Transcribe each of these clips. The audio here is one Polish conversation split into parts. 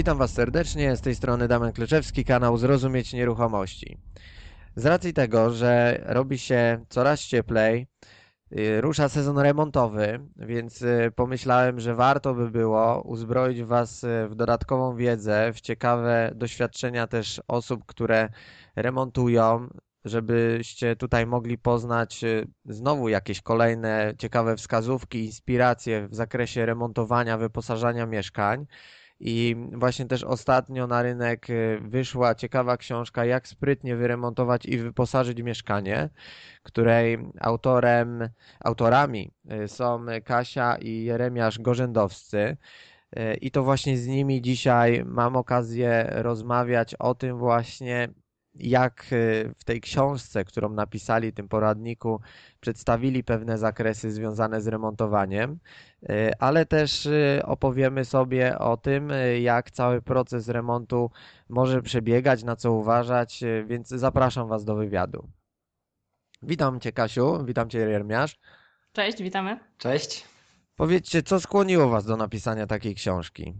Witam Was serdecznie, z tej strony Damian Kleczewski, kanał Zrozumieć Nieruchomości. Z racji tego, że robi się coraz cieplej, y, rusza sezon remontowy, więc y, pomyślałem, że warto by było uzbroić Was y, w dodatkową wiedzę, w ciekawe doświadczenia też osób, które remontują, żebyście tutaj mogli poznać znowu jakieś kolejne ciekawe wskazówki, inspiracje w zakresie remontowania, wyposażania mieszkań. I właśnie też ostatnio na rynek y, wyszła ciekawa książka Jak sprytnie wyremontować i wyposażyć mieszkanie, której autorem, autorami y, są Kasia i Jeremiasz Gorzędowscy. Y, I to właśnie z nimi dzisiaj mam okazję rozmawiać o tym właśnie, jak w tej książce, którą napisali, tym poradniku, przedstawili pewne zakresy związane z remontowaniem, e, ale też e, opowiemy sobie o tym, jak cały proces remontu może przebiegać, na co uważać, więc zapraszam Was do wywiadu. Witam Cię, Kasiu, witam Cię, Jeremiasz. Cześć, witamy. Cześć. Powiedzcie, co skłoniło Was do napisania takiej książki?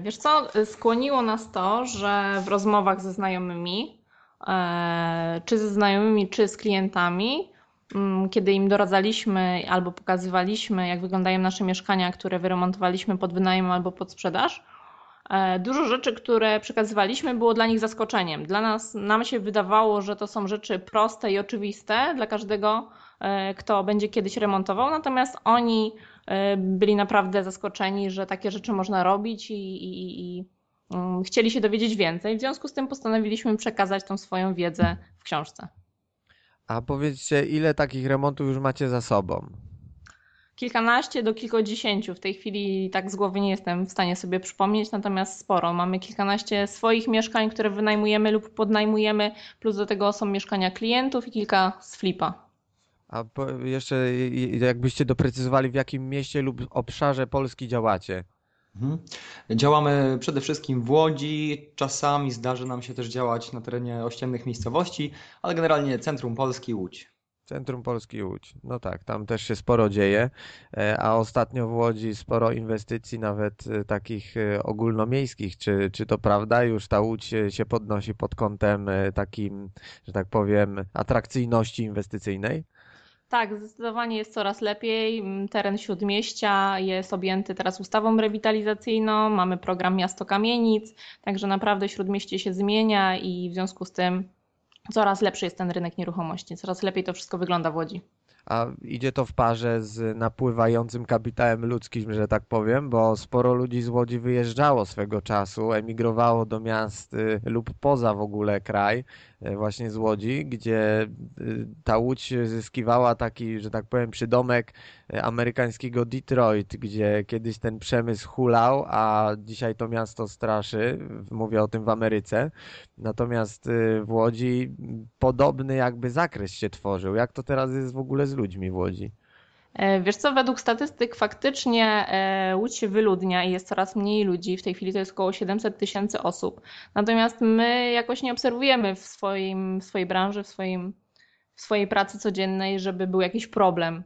Wiesz co, skłoniło nas to, że w rozmowach ze znajomymi E, czy ze znajomymi, czy z klientami, mm, kiedy im doradzaliśmy albo pokazywaliśmy, jak wyglądają nasze mieszkania, które wyremontowaliśmy pod wynajem albo pod sprzedaż, e, dużo rzeczy, które przekazywaliśmy, było dla nich zaskoczeniem. Dla nas, nam się wydawało, że to są rzeczy proste i oczywiste dla każdego, e, kto będzie kiedyś remontował, natomiast oni byli naprawdę zaskoczeni, że takie rzeczy można robić i, i, i Mm, chcieli się dowiedzieć więcej. W związku z tym postanowiliśmy przekazać tą swoją wiedzę w książce. A powiedzcie, ile takich remontów już macie za sobą? Kilkanaście do kilkudziesięciu. W tej chwili tak z głowy nie jestem w stanie sobie przypomnieć, natomiast sporo. Mamy kilkanaście swoich mieszkań, które wynajmujemy lub podnajmujemy, plus do tego są mieszkania klientów i kilka z flipa. A jeszcze jakbyście doprecyzowali, w jakim mieście lub obszarze Polski działacie? Mhm. Działamy przede wszystkim w Łodzi, czasami zdarzy nam się też działać na terenie ościennych miejscowości, ale generalnie centrum Polski Łódź. Centrum Polski Łódź. No tak, tam też się sporo dzieje, e, a ostatnio w Łodzi sporo inwestycji, nawet e, takich e, ogólnomiejskich. Czy, czy to prawda? Już ta Łódź się podnosi pod kątem takim, że tak powiem, atrakcyjności inwestycyjnej? Tak, zdecydowanie jest coraz lepiej. Mm, teren Śródmieścia jest objęty teraz ustawą rewitalizacyjną, mamy program Miasto Kamienic, także naprawdę Śródmieście się zmienia i w związku z tym coraz lepszy jest ten rynek nieruchomości, coraz lepiej to wszystko wygląda w Łodzi. A idzie to w parze z napływającym kapitałem ludzkim, że tak powiem, bo sporo ludzi z Łodzi wyjeżdżało swego czasu, emigrowało do miast y, lub poza w ogóle kraj, właśnie z Łodzi, gdzie y, ta Łódź zyskiwała taki, że tak powiem, przydomek amerykańskiego Detroit, gdzie kiedyś ten przemysł hulał, a dzisiaj to miasto straszy, mówię o tym w Ameryce. Natomiast w Łodzi podobny jakby zakres się tworzył. Jak to teraz jest w ogóle z ludźmi w Łodzi? E, wiesz co, według statystyk faktycznie e, Łódź się wyludnia i jest coraz mniej ludzi. W tej chwili to jest około 700 tysięcy osób. Natomiast my jakoś nie obserwujemy w, swoim, w swojej branży, w, swoim, w swojej pracy codziennej, żeby był jakiś problem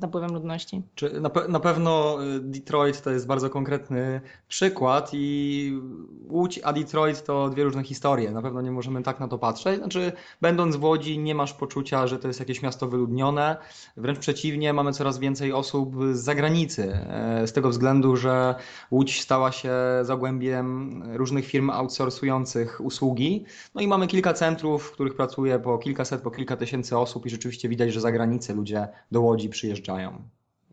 napływem ludności. Czy na, pe na, pewno y, Detroit to jest bardzo konkretny przykład i Łódź a Detroit to dwie różne historie. Na pewno nie możemy tak na to patrzeć. Znaczy, będąc w Łodzi nie masz poczucia, że to jest jakieś miasto wyludnione. Wręcz przeciwnie, mamy coraz więcej osób z zagranicy. E, z tego względu, że Łódź stała się zagłębiem różnych firm outsourcujących usługi. No i mamy kilka centrów, w których pracuje po kilkaset, po kilka tysięcy osób i rzeczywiście widać, że za granicę ludzie do Łodzi przyjeżdżają.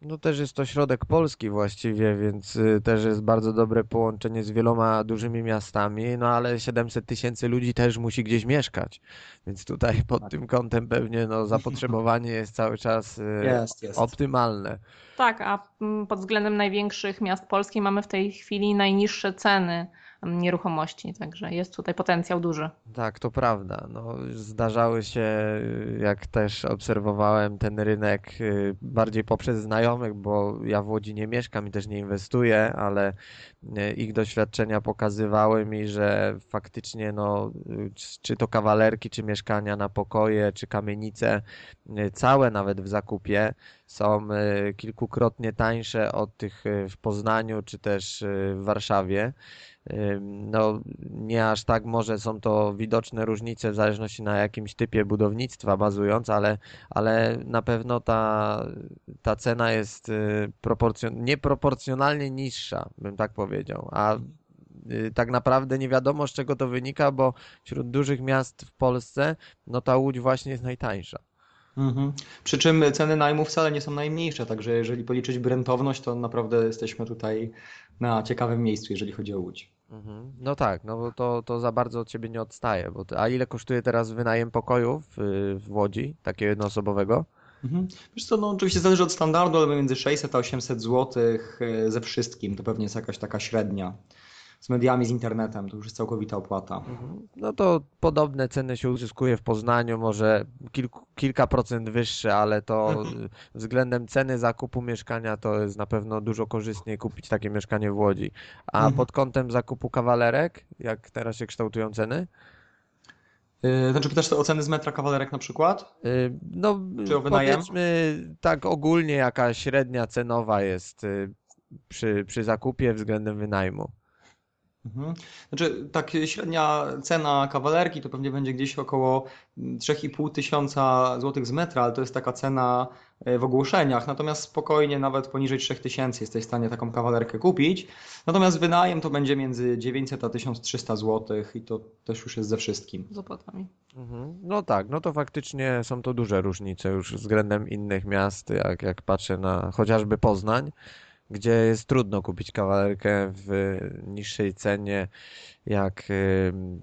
No też jest to środek Polski właściwie, więc y, też jest bardzo dobre połączenie z wieloma dużymi miastami, no ale 700 tysięcy ludzi też musi gdzieś mieszkać, więc tutaj pod tak. tym kątem pewnie no, zapotrzebowanie jest cały czas y, jest, jest. optymalne. Tak, a mm, pod względem największych miast Polski mamy w tej chwili najniższe ceny nieruchomości, także jest tutaj potencjał duży. Tak, to prawda. No, zdarzały się, jak też obserwowałem ten rynek y, bardziej poprzez znajomych, bo ja w Łodzi nie mieszkam i też nie inwestuję, ale y, ich doświadczenia pokazywały mi, że faktycznie no, czy to kawalerki, czy mieszkania na pokoje, czy kamienice, y, całe nawet w zakupie, są y, kilkukrotnie tańsze od tych y, w Poznaniu czy też y, w Warszawie. No, nie aż tak może są to widoczne różnice w zależności na jakimś typie budownictwa bazując, ale, ale na pewno ta, ta cena jest proporcjon nieproporcjonalnie niższa, bym tak powiedział. A tak naprawdę nie wiadomo z czego to wynika, bo wśród dużych miast w Polsce, no ta Łódź właśnie jest najtańsza. Mhm. Przy czym ceny najmu wcale nie są najmniejsze, także jeżeli policzyć rentowność, to naprawdę jesteśmy tutaj na ciekawym miejscu, jeżeli chodzi o Łódź. Mhm. No tak, no bo to, to za bardzo od ciebie nie odstaje. Bo to, a ile kosztuje teraz wynajem pokoju w, w Łodzi, takiego jednoosobowego? Mhm. Wiesz co, no oczywiście zależy od standardu, ale między 600 a 800 zł ze wszystkim. To pewnie jest jakaś taka średnia. Z mediami, z internetem, to już jest całkowita opłata. Mhm. No to podobne ceny się uzyskuje w Poznaniu, może kilku, kilka procent wyższe, ale to y, względem ceny zakupu mieszkania to jest na pewno dużo korzystniej kupić takie mieszkanie w Łodzi. A Mhm. pod kątem zakupu kawalerek, jak teraz się kształtują ceny? Yy, Znaczy pytasz o ceny z metra kawalerek na przykład? Y, No, Czy o wynajem? powiedzmy tak ogólnie, jaka średnia cenowa jest y, przy, przy zakupie względem wynajmu. Mhm. Znaczy, tak średnia cena kawalerki to pewnie będzie gdzieś około 3,5 tysiąca złotych z metra, ale to jest taka cena e, w ogłoszeniach. Natomiast spokojnie, nawet poniżej 3000 jesteś w stanie taką kawalerkę kupić. Natomiast wynajem to będzie między 900 a 1300 złotych i to też już jest ze wszystkim. z opłatami. Mhm. No tak, no to faktycznie są to duże różnice już względem innych miast, jak, jak patrzę na chociażby Poznań, gdzie jest trudno kupić kawalerkę w niższej cenie jak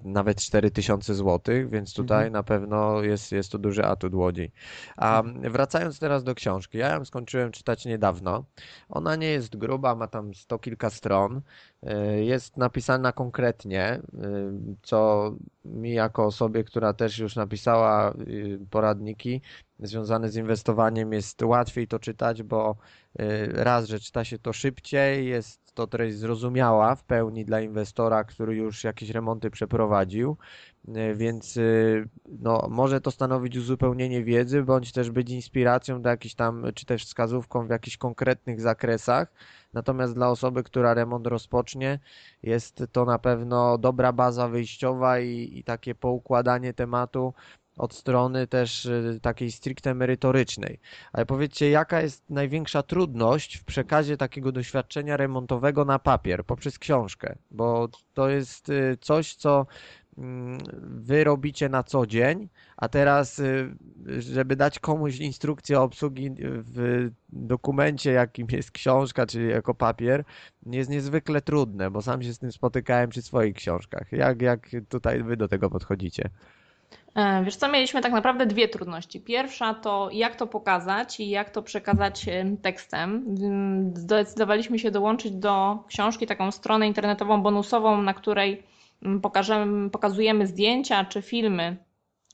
nawet 4000 zł, więc tutaj Mhm. na pewno jest, jest to duży atut Łodzi. A wracając teraz do książki, ja ją skończyłem czytać niedawno. Ona nie jest gruba, ma tam sto kilka stron. Y, Jest napisana konkretnie, y, co mi jako osobie, która też już napisała y, poradniki związane z inwestowaniem, jest łatwiej to czytać, bo raz, że czyta się to szybciej, jest to treść zrozumiała w pełni dla inwestora, który już jakieś remonty przeprowadził, y, więc y, no, może to stanowić uzupełnienie wiedzy, bądź też być inspiracją do jakichś tam, czy też wskazówką w jakichś konkretnych zakresach. Natomiast dla osoby, która remont rozpocznie, jest to na pewno dobra baza wyjściowa i, i takie poukładanie tematu od strony też y, takiej stricte merytorycznej. Ale powiedzcie, jaka jest największa trudność w przekazie takiego doświadczenia remontowego na papier poprzez książkę? Bo to jest y, coś, co mm, wy robicie na co dzień, a teraz, y, żeby dać komuś instrukcję obsługi w dokumencie, jakim jest książka, czyli jako papier, jest niezwykle trudne, bo sam się z tym spotykałem przy swoich książkach. Jak, jak tutaj wy do tego podchodzicie? E, Wiesz co, mieliśmy tak naprawdę dwie trudności. Pierwsza to jak to pokazać i jak to przekazać e, tekstem. Mm, Zdecydowaliśmy się dołączyć do książki taką stronę internetową bonusową, na której mm, pokażemy, pokazujemy zdjęcia czy filmy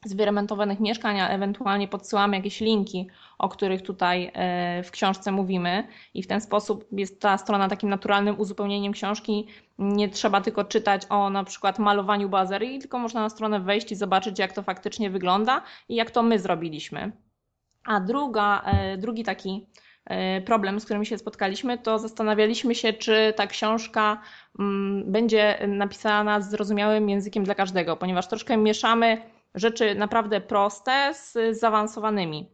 z wyremontowanych mieszkań, a ewentualnie podsyłamy jakieś linki, o których tutaj e, w książce mówimy. I w ten sposób jest ta strona takim naturalnym uzupełnieniem książki. Nie trzeba tylko czytać o na przykład malowaniu bazerii, tylko można na stronę wejść i zobaczyć, jak to faktycznie wygląda i jak to my zrobiliśmy. A druga, e, drugi taki e, problem, z którym się spotkaliśmy, to zastanawialiśmy się, czy ta książka mm, będzie napisana zrozumiałym językiem dla każdego, ponieważ troszkę mieszamy rzeczy naprawdę proste z zaawansowanymi.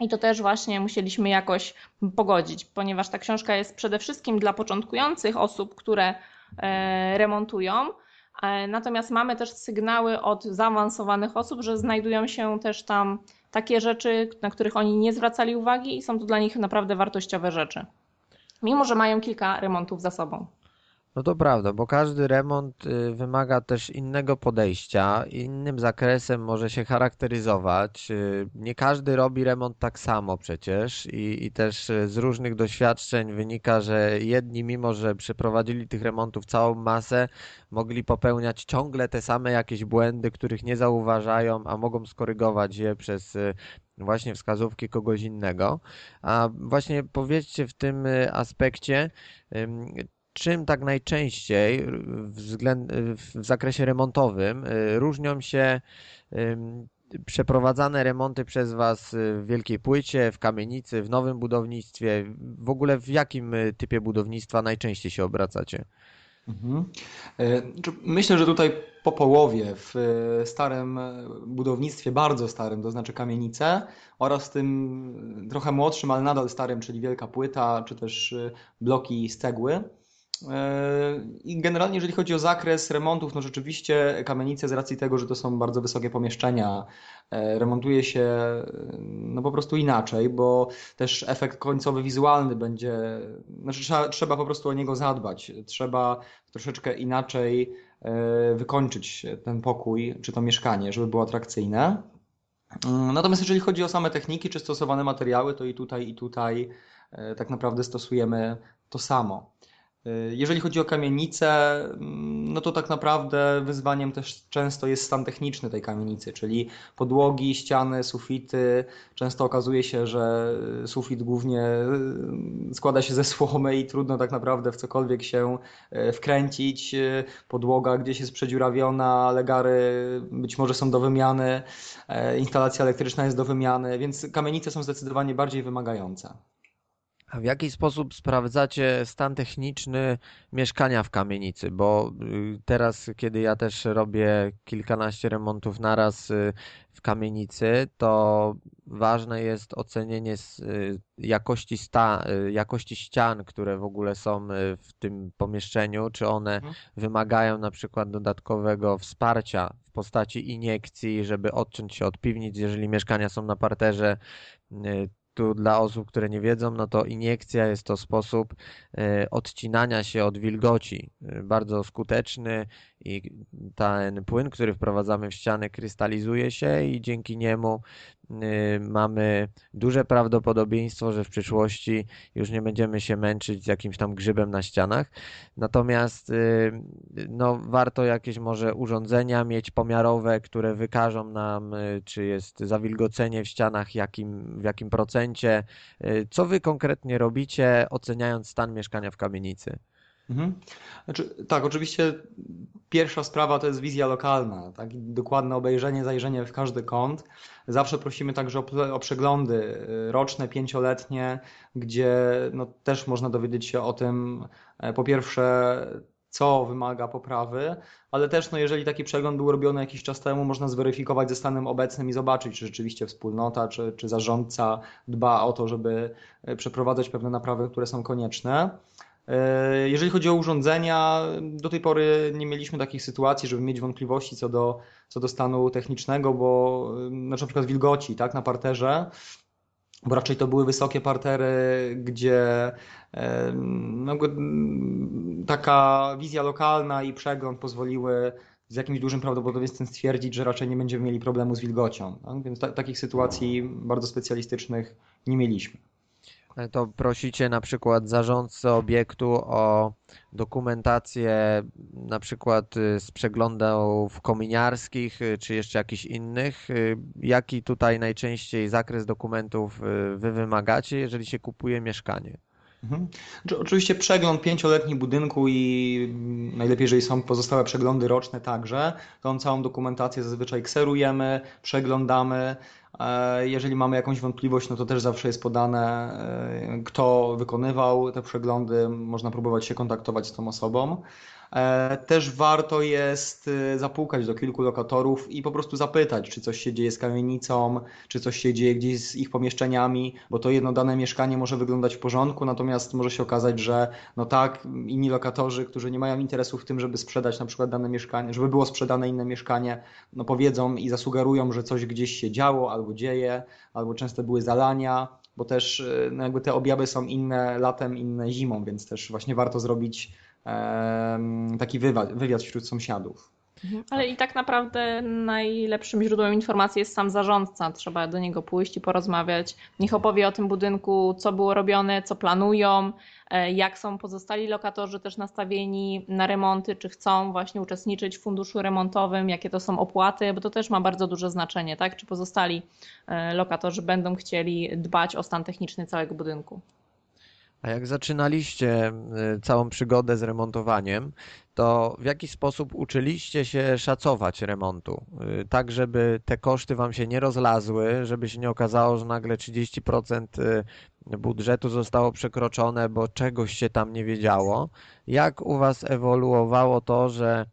I to też właśnie musieliśmy jakoś pogodzić, ponieważ ta książka jest przede wszystkim dla początkujących osób, które e, remontują. E, Natomiast mamy też sygnały od zaawansowanych osób, że znajdują się też tam takie rzeczy, na których oni nie zwracali uwagi i są to dla nich naprawdę wartościowe rzeczy. Mimo, że mają kilka remontów za sobą. No to prawda, bo każdy remont y, wymaga też innego podejścia, innym zakresem może się charakteryzować. Y, Nie każdy robi remont tak samo przecież i, i też y, z różnych doświadczeń wynika, że jedni, mimo że przeprowadzili tych remontów całą masę, mogli popełniać ciągle te same jakieś błędy, których nie zauważają, a mogą skorygować je przez właśnie wskazówki kogoś innego. A właśnie powiedzcie w tym aspekcie, czym tak najczęściej względ, w zakresie remontowym y, różnią się przeprowadzane remonty przez Was w Wielkiej Płycie, w kamienicy, w nowym budownictwie? W ogóle w jakim y, typie budownictwa najczęściej się obracacie? Mhm. E, myślę, że tutaj po połowie w e, starym e, budownictwie, bardzo starym, to znaczy kamienice, oraz tym trochę młodszym, ale nadal starym, czyli wielka płyta, czy też bloki z cegły. I generalnie, jeżeli chodzi o zakres remontów, no rzeczywiście kamienice z racji tego, że to są bardzo wysokie pomieszczenia, e, remontuje się no po prostu inaczej, bo też efekt końcowy wizualny będzie, znaczy trzeba, trzeba po prostu o niego zadbać. Trzeba troszeczkę inaczej e, wykończyć ten pokój czy to mieszkanie, żeby było atrakcyjne. Mm, natomiast jeżeli chodzi o same techniki czy stosowane materiały, to i tutaj, i tutaj e, tak naprawdę stosujemy to samo. Y, jeżeli chodzi o kamienice, mm, no to tak naprawdę wyzwaniem też często jest stan techniczny tej kamienicy, czyli podłogi, ściany, sufity. Często okazuje się, że sufit głównie y, składa się ze słomy i trudno tak naprawdę w cokolwiek się y, wkręcić. Podłoga gdzieś jest przedziurawiona, legary być może są do wymiany, instalacja elektryczna jest do wymiany, więc kamienice są zdecydowanie bardziej wymagające. A w jaki sposób sprawdzacie stan techniczny mieszkania w kamienicy? Bo y, teraz, kiedy ja też robię kilkanaście remontów naraz y, w kamienicy, to ważne jest ocenienie y, jakości, sta, jakości ścian, które w ogóle są w tym pomieszczeniu, czy one mhm. wymagają na przykład dodatkowego wsparcia w postaci iniekcji, żeby odciąć się od piwnic, jeżeli mieszkania są na parterze tu dla osób, które nie wiedzą, no to iniekcja jest to sposób e, odcinania się od wilgoci. E, bardzo skuteczny i ten płyn, który wprowadzamy w ścianę, krystalizuje się i dzięki niemu mamy duże prawdopodobieństwo, że w przyszłości już nie będziemy się męczyć z jakimś tam grzybem na ścianach. Natomiast y, no, warto jakieś może urządzenia mieć pomiarowe, które wykażą nam, y, czy jest zawilgocenie w ścianach, jakim, w jakim procencie. Co wy konkretnie robicie, oceniając stan mieszkania w kamienicy? Mhm. Znaczy, tak, oczywiście pierwsza sprawa to jest wizja lokalna, tak? dokładne obejrzenie, zajrzenie w każdy kąt. Zawsze prosimy także o, o przeglądy y, roczne, pięcioletnie, gdzie no, też można dowiedzieć się o tym, e, po pierwsze, co wymaga poprawy, ale też no, jeżeli taki przegląd był robiony jakiś czas temu, można zweryfikować ze stanem obecnym i zobaczyć, czy rzeczywiście wspólnota, czy, czy zarządca dba o to, żeby e, przeprowadzać pewne naprawy, które są konieczne. E, jeżeli chodzi o urządzenia, do tej pory nie mieliśmy takich sytuacji, żeby mieć wątpliwości co do, co do stanu technicznego, bo znaczy na przykład wilgoci tak, na parterze, bo raczej to były wysokie partery, gdzie no, taka wizja lokalna i przegląd pozwoliły z jakimś dużym prawdopodobieństwem stwierdzić, że raczej nie będziemy mieli problemu z wilgocią. Tak? Więc ta, takich sytuacji bardzo specjalistycznych nie mieliśmy to prosicie na przykład zarządcę obiektu o dokumentację na przykład y, z przeglądów kominiarskich y, czy jeszcze jakichś innych. Y, jaki tutaj najczęściej zakres dokumentów wy wymagacie, jeżeli się kupuje mieszkanie? Mhm. Oczywiście przegląd pięcioletni budynku i najlepiej, jeżeli są pozostałe przeglądy roczne także, tą całą dokumentację zazwyczaj kserujemy, przeglądamy. E, jeżeli mamy jakąś wątpliwość, no to też zawsze jest podane, e, kto wykonywał te przeglądy. Można próbować się kontaktować z tą osobą. E, też warto jest y, zapukać do kilku lokatorów i po prostu zapytać, czy coś się dzieje z kamienicą, czy coś się dzieje gdzieś z ich pomieszczeniami, bo to jedno dane mieszkanie może wyglądać w porządku, natomiast może się okazać, że no tak, inni lokatorzy, którzy nie mają interesu w tym, żeby sprzedać na przykład dane mieszkanie, żeby było sprzedane inne mieszkanie, no powiedzą i zasugerują, że coś gdzieś się działo albo dzieje, albo często były zalania bo też y, no jakby te objawy są inne latem, inne zimą, więc też właśnie warto zrobić taki wywiad, wywiad wśród sąsiadów. Mhm. Ale i tak naprawdę najlepszym źródłem informacji jest sam zarządca. Trzeba do niego pójść i porozmawiać. Niech opowie o tym budynku, co było robione, co planują, e, jak są pozostali lokatorzy też nastawieni na remonty, czy chcą właśnie uczestniczyć w funduszu remontowym, jakie to są opłaty, bo to też ma bardzo duże znaczenie, tak? Czy pozostali e, lokatorzy będą chcieli dbać o stan techniczny całego budynku. A jak zaczynaliście y, całą przygodę z remontowaniem, to w jaki sposób uczyliście się szacować remontu? Y, Tak, żeby te koszty wam się nie rozlazły, żeby się nie okazało, że nagle 30% y, budżetu zostało przekroczone, bo czegoś się tam nie wiedziało. Jak u was ewoluowało to, że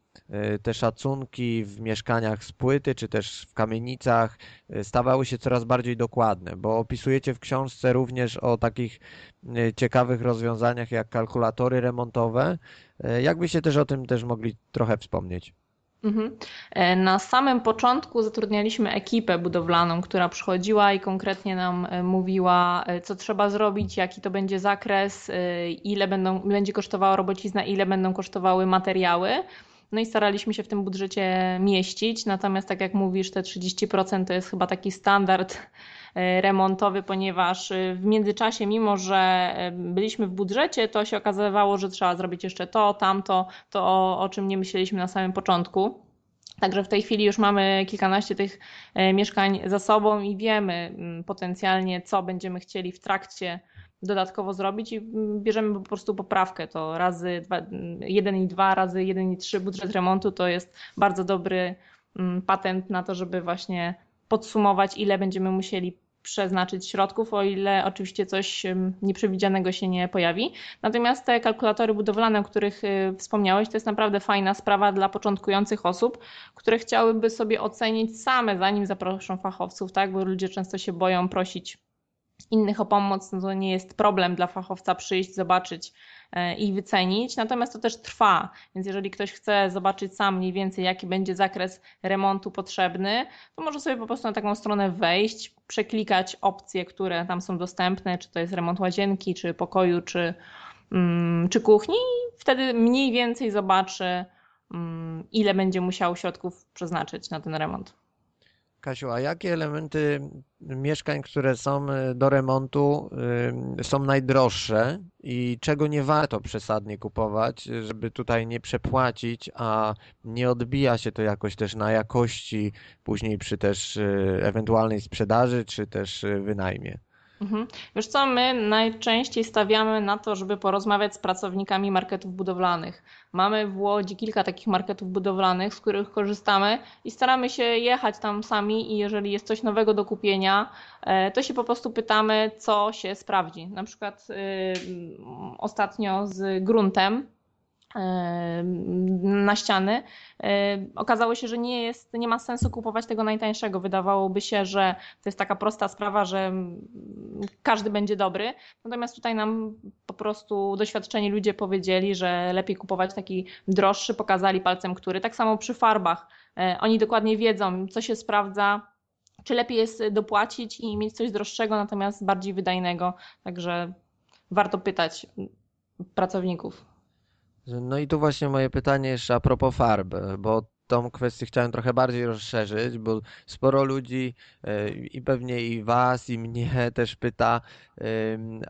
te szacunki w mieszkaniach z płyty, czy też w kamienicach y, stawały się coraz bardziej dokładne? Bo opisujecie w książce również o takich y, ciekawych rozwiązaniach jak kalkulatory remontowe. Y, Jakbyście też o tym też mogli trochę wspomnieć? Mhm. E, Na samym początku zatrudnialiśmy ekipę budowlaną, która przychodziła i konkretnie nam e, mówiła, e, co trzeba zrobić, jaki to będzie zakres, ile będą, będzie kosztowała robocizna, ile będą kosztowały materiały. No i staraliśmy się w tym budżecie mieścić. Natomiast, tak jak mówisz, te 30% to jest chyba taki standard e, remontowy, ponieważ e, w międzyczasie, mimo że e, byliśmy w budżecie, to się okazywało, że trzeba zrobić jeszcze to, tamto, to o, o czym nie myśleliśmy na samym początku. Także w tej chwili już mamy kilkanaście tych mieszkań za sobą i wiemy mm, potencjalnie, co będziemy chcieli w trakcie dodatkowo zrobić i mm, bierzemy po prostu poprawkę. To razy dwa, mm, 1 i 2, razy 1 i 3 budżet remontu to jest bardzo dobry mm, patent na to, żeby właśnie podsumować, ile będziemy musieli przeznaczyć środków, o ile oczywiście coś nieprzewidzianego się nie pojawi. Natomiast te kalkulatory budowlane, o których y, wspomniałeś, to jest naprawdę fajna sprawa dla początkujących osób, które chciałyby sobie ocenić same, zanim zaproszą fachowców, tak? Bo ludzie często się boją prosić innych o pomoc, no to nie jest problem dla fachowca przyjść, zobaczyć e, i wycenić. Natomiast to też trwa, więc jeżeli ktoś chce zobaczyć sam mniej więcej, jaki będzie zakres remontu potrzebny, to może sobie po prostu na taką stronę wejść, przeklikać opcje, które tam są dostępne, czy to jest remont łazienki, czy pokoju, czy, mm, czy kuchni, i wtedy mniej więcej zobaczy, mm, ile będzie musiał środków przeznaczyć na ten remont. Kasiu, a jakie elementy mieszkań, które są y, do remontu, y, są najdroższe i czego nie warto przesadnie kupować, żeby tutaj nie przepłacić, a nie odbija się to jakoś też na jakości później przy też y, ewentualnej sprzedaży czy też wynajmie? Mhm. Wiesz co, my najczęściej stawiamy na to, żeby porozmawiać z pracownikami marketów budowlanych. Mamy w Łodzi kilka takich marketów budowlanych, z których korzystamy i staramy się jechać tam sami i jeżeli jest coś nowego do kupienia, e, to się po prostu pytamy, co się sprawdzi. Na przykład y, ostatnio z gruntem na ściany. Okazało się, że nie jest, nie ma sensu kupować tego najtańszego. Wydawałoby się, że to jest taka prosta sprawa, że każdy będzie dobry. Natomiast tutaj nam po prostu doświadczeni ludzie powiedzieli, że lepiej kupować taki droższy, pokazali palcem który. Tak samo przy farbach. E, Oni dokładnie wiedzą, co się sprawdza. Czy lepiej jest dopłacić i mieć coś droższego, natomiast bardziej wydajnego. Także warto pytać pracowników. No i tu właśnie moje pytanie jeszcze a propos farb, bo tą kwestię chciałem trochę bardziej rozszerzyć, bo sporo ludzi e, i pewnie i was, i mnie też pyta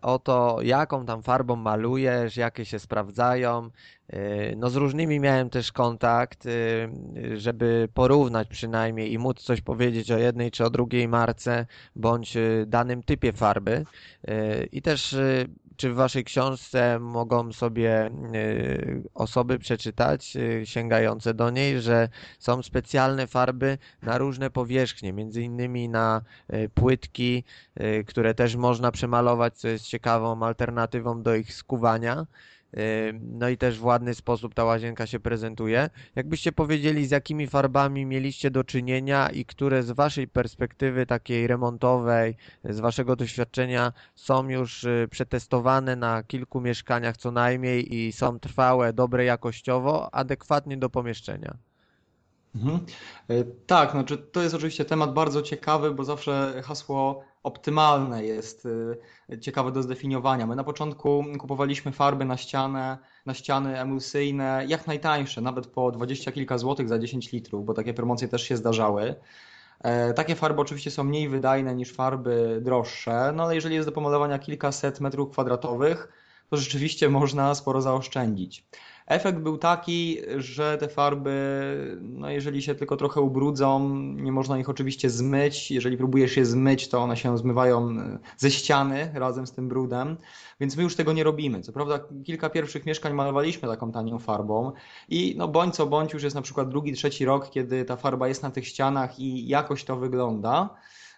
o to, jaką tam farbą malujesz, jakie się sprawdzają. E, No z różnymi miałem też kontakt, y, żeby porównać przynajmniej i móc coś powiedzieć o jednej czy o drugiej marce bądź danym typie farby. E, I też czy w waszej książce mogą sobie y, osoby przeczytać, y, sięgające do niej, że są specjalne farby na różne powierzchnie, między innymi na y, płytki, które też można przemalować, co jest ciekawą alternatywą do ich skuwania. No i też w ładny sposób ta łazienka się prezentuje. Jakbyście powiedzieli, z jakimi farbami mieliście do czynienia i które z waszej perspektywy takiej remontowej, z waszego doświadczenia są już y, przetestowane na kilku mieszkaniach co najmniej i są trwałe, dobre jakościowo, adekwatnie do pomieszczenia. Mhm. E, Tak, znaczy to jest oczywiście temat bardzo ciekawy, bo zawsze hasło optymalne jest e, ciekawe do zdefiniowania. My na początku kupowaliśmy farby na ścianę, na ściany emulsyjne, jak najtańsze, nawet po 20 kilka złotych za 10 litrów, bo takie promocje też się zdarzały. E, Takie farby oczywiście są mniej wydajne niż farby droższe, no ale jeżeli jest do pomalowania kilkaset metrów kwadratowych, to rzeczywiście można sporo zaoszczędzić. Efekt był taki, że te farby, no jeżeli się tylko trochę ubrudzą, nie można ich oczywiście zmyć. Jeżeli próbujesz je zmyć, to one się zmywają ze ściany razem z tym brudem, więc my już tego nie robimy. Co prawda kilka pierwszych mieszkań malowaliśmy taką tanią farbą i no bądź co bądź już jest na przykład drugi, trzeci rok, kiedy ta farba jest na tych ścianach i jakoś to wygląda.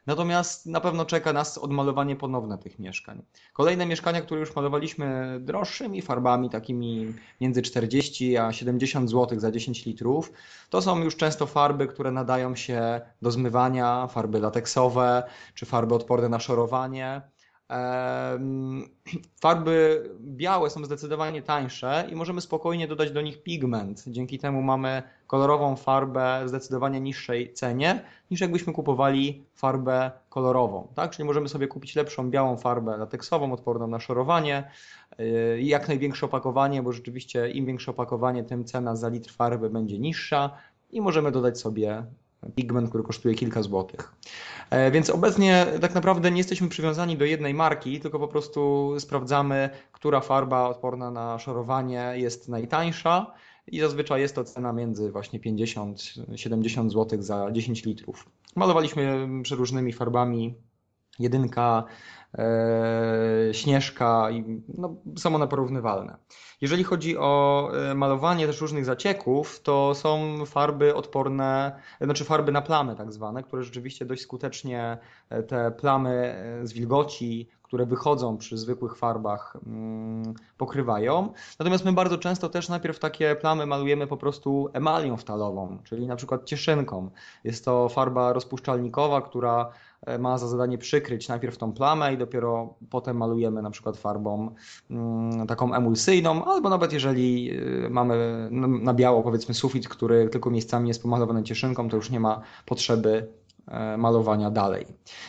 Natomiast na pewno czeka nas odmalowanie ponowne tych mieszkań. Kolejne mieszkania, które już malowaliśmy droższymi farbami, takimi między 40 a 70 zł za 10 litrów, to są już często farby, które nadają się do zmywania, farby lateksowe czy farby odporne na szorowanie. Farby białe są zdecydowanie tańsze i możemy spokojnie dodać do nich pigment. Dzięki temu mamy kolorową farbę w zdecydowanie niższej cenie niż jakbyśmy kupowali farbę kolorową. Tak? Czyli możemy sobie kupić lepszą białą farbę lateksową, odporną na szorowanie i jak największe opakowanie, bo rzeczywiście im większe opakowanie, tym cena za litr farby będzie niższa i możemy dodać sobie pigment, który kosztuje kilka złotych. E, więc obecnie tak naprawdę nie jesteśmy przywiązani do jednej marki, tylko po prostu sprawdzamy, która farba odporna na szorowanie jest najtańsza i zazwyczaj jest to cena między właśnie 50-70 zł za 10 litrów. Malowaliśmy przeróżnymi farbami, jedynka, śnieżka i no, są one porównywalne. Jeżeli chodzi o e, malowanie też różnych zacieków, to są farby odporne, znaczy farby na plamy tak zwane, które rzeczywiście dość skutecznie e, te plamy e, z wilgoci, które wychodzą przy zwykłych farbach, mm, pokrywają. Natomiast my bardzo często też najpierw takie plamy malujemy po prostu emalią wtalową, czyli na przykład cieszynką. Jest to farba rozpuszczalnikowa, która E, ma za zadanie przykryć najpierw tą plamę i dopiero potem malujemy na przykład farbą mm, taką emulsyjną, albo nawet jeżeli e, mamy na biało powiedzmy sufit, który tylko miejscami jest pomalowany cieszynką, to już nie ma potrzeby malowania dalej.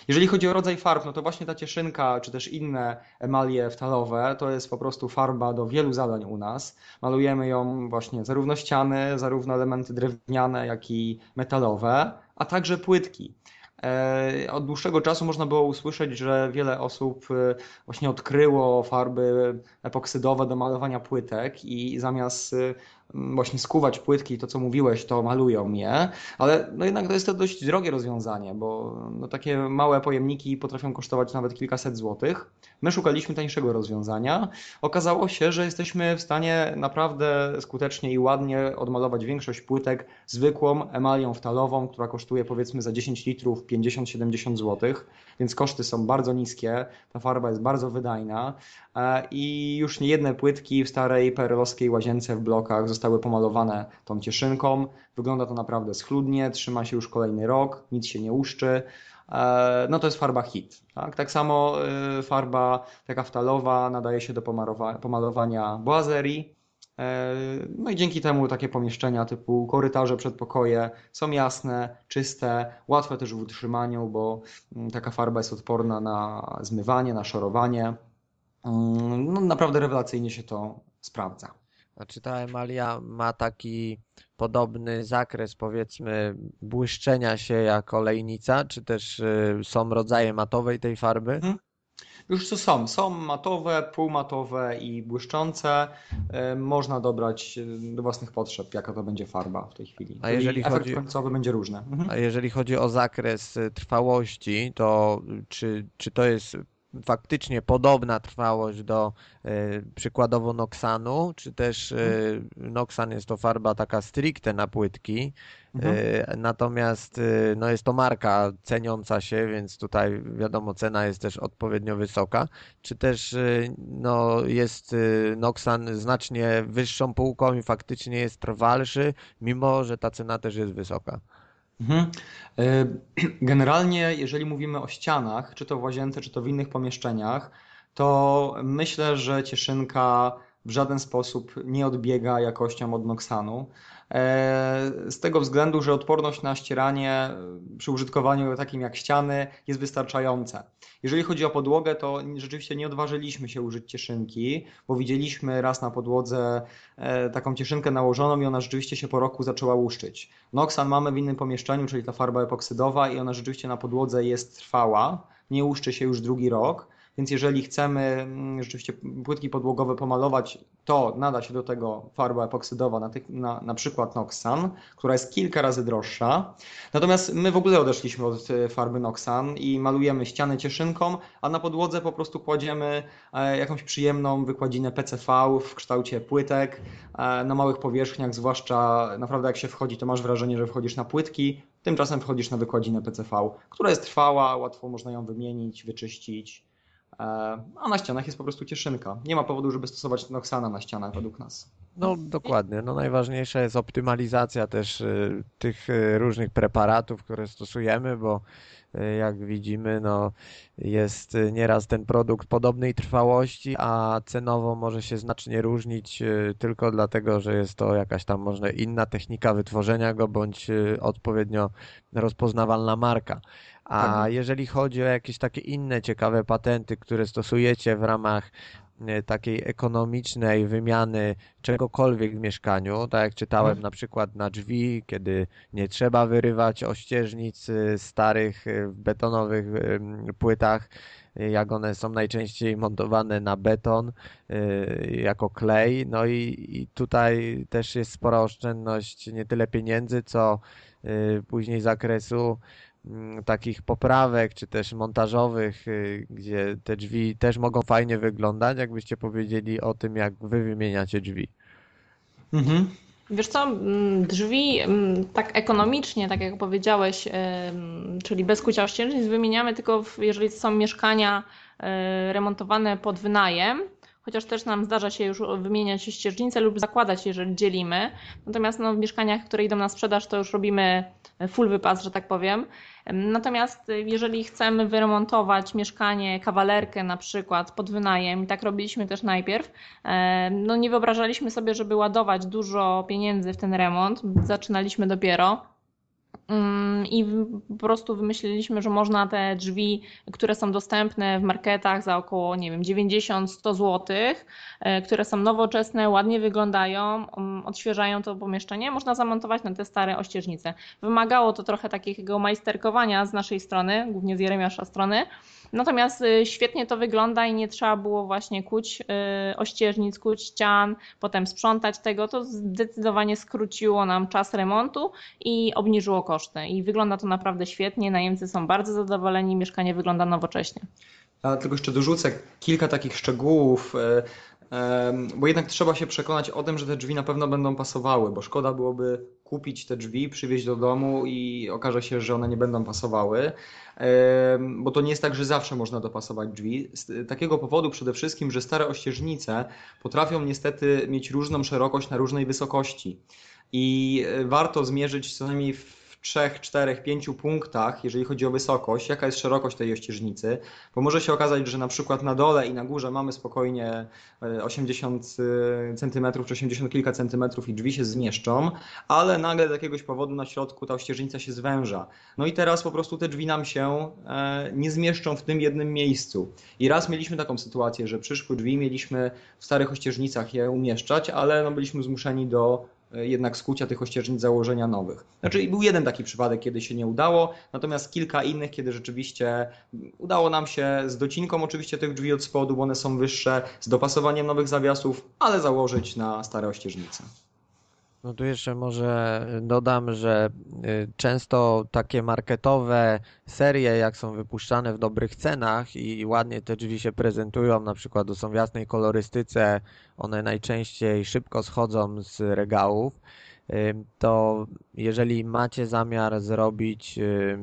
Jeżeli chodzi o rodzaj farb, no to właśnie ta cieszynka, czy też inne emalie wtalowe, to jest po prostu farba do wielu zadań u nas. Malujemy ją właśnie zarówno ściany, zarówno elementy drewniane, jak i metalowe, a także płytki. E, od dłuższego czasu można było usłyszeć, że wiele osób e, właśnie odkryło farby epoksydowe do malowania płytek i zamiast e, właśnie skuwać płytki, to co mówiłeś, to malują je, ale no jednak to jest to dość drogie rozwiązanie, bo no takie małe pojemniki potrafią kosztować nawet kilkaset złotych. My szukaliśmy tańszego rozwiązania. Okazało się, że jesteśmy w stanie naprawdę skutecznie i ładnie odmalować większość płytek zwykłą emalią wtalową, która kosztuje powiedzmy za 10 litrów 50-70 złotych, więc koszty są bardzo niskie, ta farba jest bardzo wydajna e, i już nie jedne płytki w starej perelowskiej łazience w blokach zostały pomalowane tą cieszynką. Wygląda to naprawdę schludnie, trzyma się już kolejny rok, nic się nie uszczy. E, no to jest farba hit. Tak, tak samo e, farba taka wtalowa nadaje się do pomalowania boazerii. E, no i dzięki temu takie pomieszczenia typu korytarze, przedpokoje są jasne, czyste, łatwe też w utrzymaniu, bo mm, taka farba jest odporna na zmywanie, na szorowanie. Mm, no, naprawdę rewelacyjnie się to sprawdza. A czy ta emalia ma taki podobny zakres, powiedzmy, błyszczenia się jak olejnica, czy też y, są rodzaje matowej tej farby? Hmm. Już co są. Są matowe, półmatowe i błyszczące. Y, można dobrać y, do własnych potrzeb, jaka to będzie farba w tej chwili. A jeżeli chodzi... końcowy będzie różny. Mhm. A jeżeli chodzi o zakres trwałości, to czy, czy to jest faktycznie podobna trwałość do e, przykładowo Noxanu, czy też e, Noxan jest to farba taka stricte na płytki, mhm. e, natomiast no jest to marka ceniąca się, więc tutaj wiadomo cena jest też odpowiednio wysoka, czy też no jest Noxan znacznie wyższą półką i faktycznie jest trwalszy, mimo że ta cena też jest wysoka. Mhm. E, generalnie, jeżeli mówimy o ścianach, czy to w łazience, czy to w innych pomieszczeniach, to myślę, że cieszynka w żaden sposób nie odbiega jakością od Noxanu. E, z tego względu, że odporność na ścieranie przy użytkowaniu takim jak ściany jest wystarczająca. Jeżeli chodzi o podłogę, to rzeczywiście nie odważyliśmy się użyć cieszynki, bo widzieliśmy raz na podłodze e, taką cieszynkę nałożoną i ona rzeczywiście się po roku zaczęła łuszczyć. Noxan mamy w innym pomieszczeniu, czyli ta farba epoksydowa i ona rzeczywiście na podłodze jest trwała, nie łuszczy się już drugi rok. Więc jeżeli chcemy mm, rzeczywiście płytki podłogowe pomalować, to nada się do tego farba epoksydowa, na, tych, na, na przykład Noxan, która jest kilka razy droższa. Natomiast my w ogóle odeszliśmy od e, farby Noxan i malujemy ścianę cieszynką, a na podłodze po prostu kładziemy e, jakąś przyjemną wykładzinę PCV w kształcie płytek e, na małych powierzchniach, zwłaszcza naprawdę jak się wchodzi, to masz wrażenie, że wchodzisz na płytki, tymczasem wchodzisz na wykładzinę PCV, która jest trwała, łatwo można ją wymienić, wyczyścić. E, a na ścianach jest po prostu cieszynka. Nie ma powodu, żeby stosować Noxana na ścianach według nas. No dokładnie. No najważniejsza jest optymalizacja też y, tych y, różnych preparatów, które stosujemy, bo y, jak widzimy, no jest nieraz ten produkt podobnej trwałości, a cenowo może się znacznie różnić tylko dlatego, że jest to jakaś tam może inna technika wytworzenia go, bądź odpowiednio rozpoznawalna marka. A Tak. jeżeli chodzi o jakieś takie inne ciekawe patenty, które stosujecie w ramach e, takiej ekonomicznej wymiany czegokolwiek w mieszkaniu, tak jak czytałem Mhm. na przykład na drzwi, kiedy nie trzeba wyrywać ościeżnic y, starych w betonowych płytach, jak one są najczęściej montowane na beton jako klej. No i, i tutaj też jest spora oszczędność nie tyle pieniędzy, co później zakresu takich poprawek, czy też montażowych, y, gdzie te drzwi też mogą fajnie wyglądać. Jakbyście powiedzieli o tym, jak wy wymieniacie drzwi. Mhm. Wiesz co, mm, drzwi mm, tak ekonomicznie, tak jak powiedziałeś, czyli bez kucia ościennic, wymieniamy tylko w, jeżeli są mieszkania e, remontowane pod wynajem, chociaż też nam zdarza się już wymieniać ścieżnice lub zakładać, jeżeli dzielimy. Natomiast no, w mieszkaniach, które idą na sprzedaż, to już robimy full wypas, że tak powiem. Em, Natomiast y, jeżeli chcemy wyremontować mieszkanie, kawalerkę na przykład pod wynajem, i tak robiliśmy też najpierw, e, no nie wyobrażaliśmy sobie, żeby ładować dużo pieniędzy w ten remont. Zaczynaliśmy dopiero. Mm, I po prostu wymyśliliśmy, że można te drzwi, które są dostępne w marketach za około, nie wiem, 90-100 zł, e, które są nowoczesne, ładnie wyglądają, mm, odświeżają to pomieszczenie, można zamontować na te stare ościeżnice. Wymagało to trochę takiego majsterkowania z naszej strony, głównie z Jeremiasza strony. Natomiast y, świetnie to wygląda i nie trzeba było właśnie kuć y, ościeżnic, kuć ścian, potem sprzątać tego. To zdecydowanie skróciło nam czas remontu i obniżyło koszty. I wygląda to naprawdę świetnie. Najemcy są bardzo zadowoleni, mieszkanie wygląda nowocześnie. Ale tylko jeszcze dorzucę kilka takich szczegółów, e, bo jednak trzeba się przekonać o tym, że te drzwi na pewno będą pasowały, bo szkoda byłoby kupić te drzwi, przywieźć do domu i okaże się, że one nie będą pasowały, bo to nie jest tak, że zawsze można dopasować drzwi. Z takiego powodu przede wszystkim, że stare ościeżnice potrafią niestety mieć różną szerokość na różnej wysokości i e, warto zmierzyć co najmniej w trzech, czterech, pięciu punktach, jeżeli chodzi o wysokość, jaka jest szerokość tej ościeżnicy, bo może się okazać, że na przykład na dole i na górze mamy spokojnie e, 80 cm czy 80 kilka centymetrów i drzwi się zmieszczą, ale nagle z jakiegoś powodu na środku ta ościeżnica się zwęża. No i teraz po prostu te drzwi nam się e, nie zmieszczą w tym jednym miejscu. I raz mieliśmy taką sytuację, że przyszły drzwi, mieliśmy w starych ościeżnicach je umieszczać, ale no byliśmy zmuszeni do e, jednak skucia tych ościeżnic, założenia nowych. Znaczy był jeden taki przypadek, kiedy się nie udało, natomiast kilka innych, kiedy rzeczywiście udało nam się z docinką oczywiście tych drzwi od spodu, bo one są wyższe, z dopasowaniem nowych zawiasów, ale założyć na stare ościeżnice. No tu jeszcze może dodam, że y, często takie marketowe serie, jak są wypuszczane w dobrych cenach i ładnie te drzwi się prezentują, na przykład są w jasnej kolorystyce, one najczęściej szybko schodzą z regałów, y, to jeżeli macie zamiar zrobić y,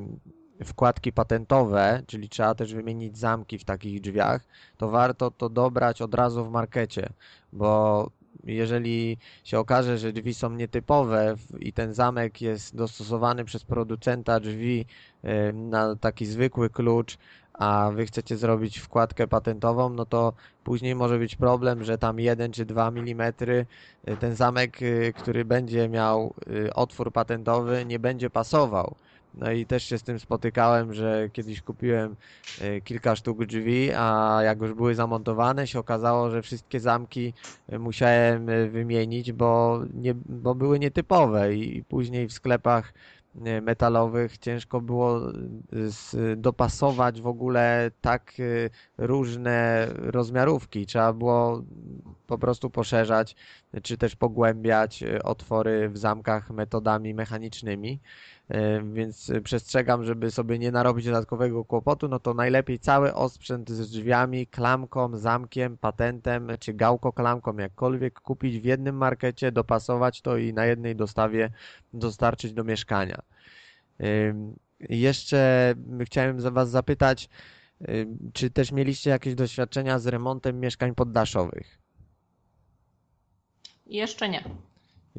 wkładki patentowe, czyli trzeba też wymienić zamki w takich drzwiach, to warto to dobrać od razu w markecie, bo jeżeli się okaże, że drzwi są nietypowe i ten zamek jest dostosowany przez producenta drzwi y, na taki zwykły klucz, a wy chcecie zrobić wkładkę patentową, no to później może być problem, że tam 1 czy 2 mm ten zamek, y, który będzie miał y, otwór patentowy, nie będzie pasował. No i też się z tym spotykałem, że kiedyś kupiłem e, kilka sztuk drzwi, a jak już były zamontowane, się okazało, że wszystkie zamki e, musiałem e, wymienić, bo, nie, bo były nietypowe i później w sklepach metalowych ciężko było dopasować w ogóle tak różne rozmiarówki. Trzeba było po prostu poszerzać, czy też pogłębiać otwory w zamkach metodami mechanicznymi. E, Więc przestrzegam, żeby sobie nie narobić dodatkowego kłopotu, no to najlepiej cały osprzęt z drzwiami, klamką, zamkiem, patentem czy gałko-klamką, jakkolwiek kupić w jednym markecie, dopasować to i na jednej dostawie dostarczyć do mieszkania. Jeszcze chciałem za Was zapytać, czy też mieliście jakieś doświadczenia z remontem mieszkań poddaszowych? Jeszcze nie.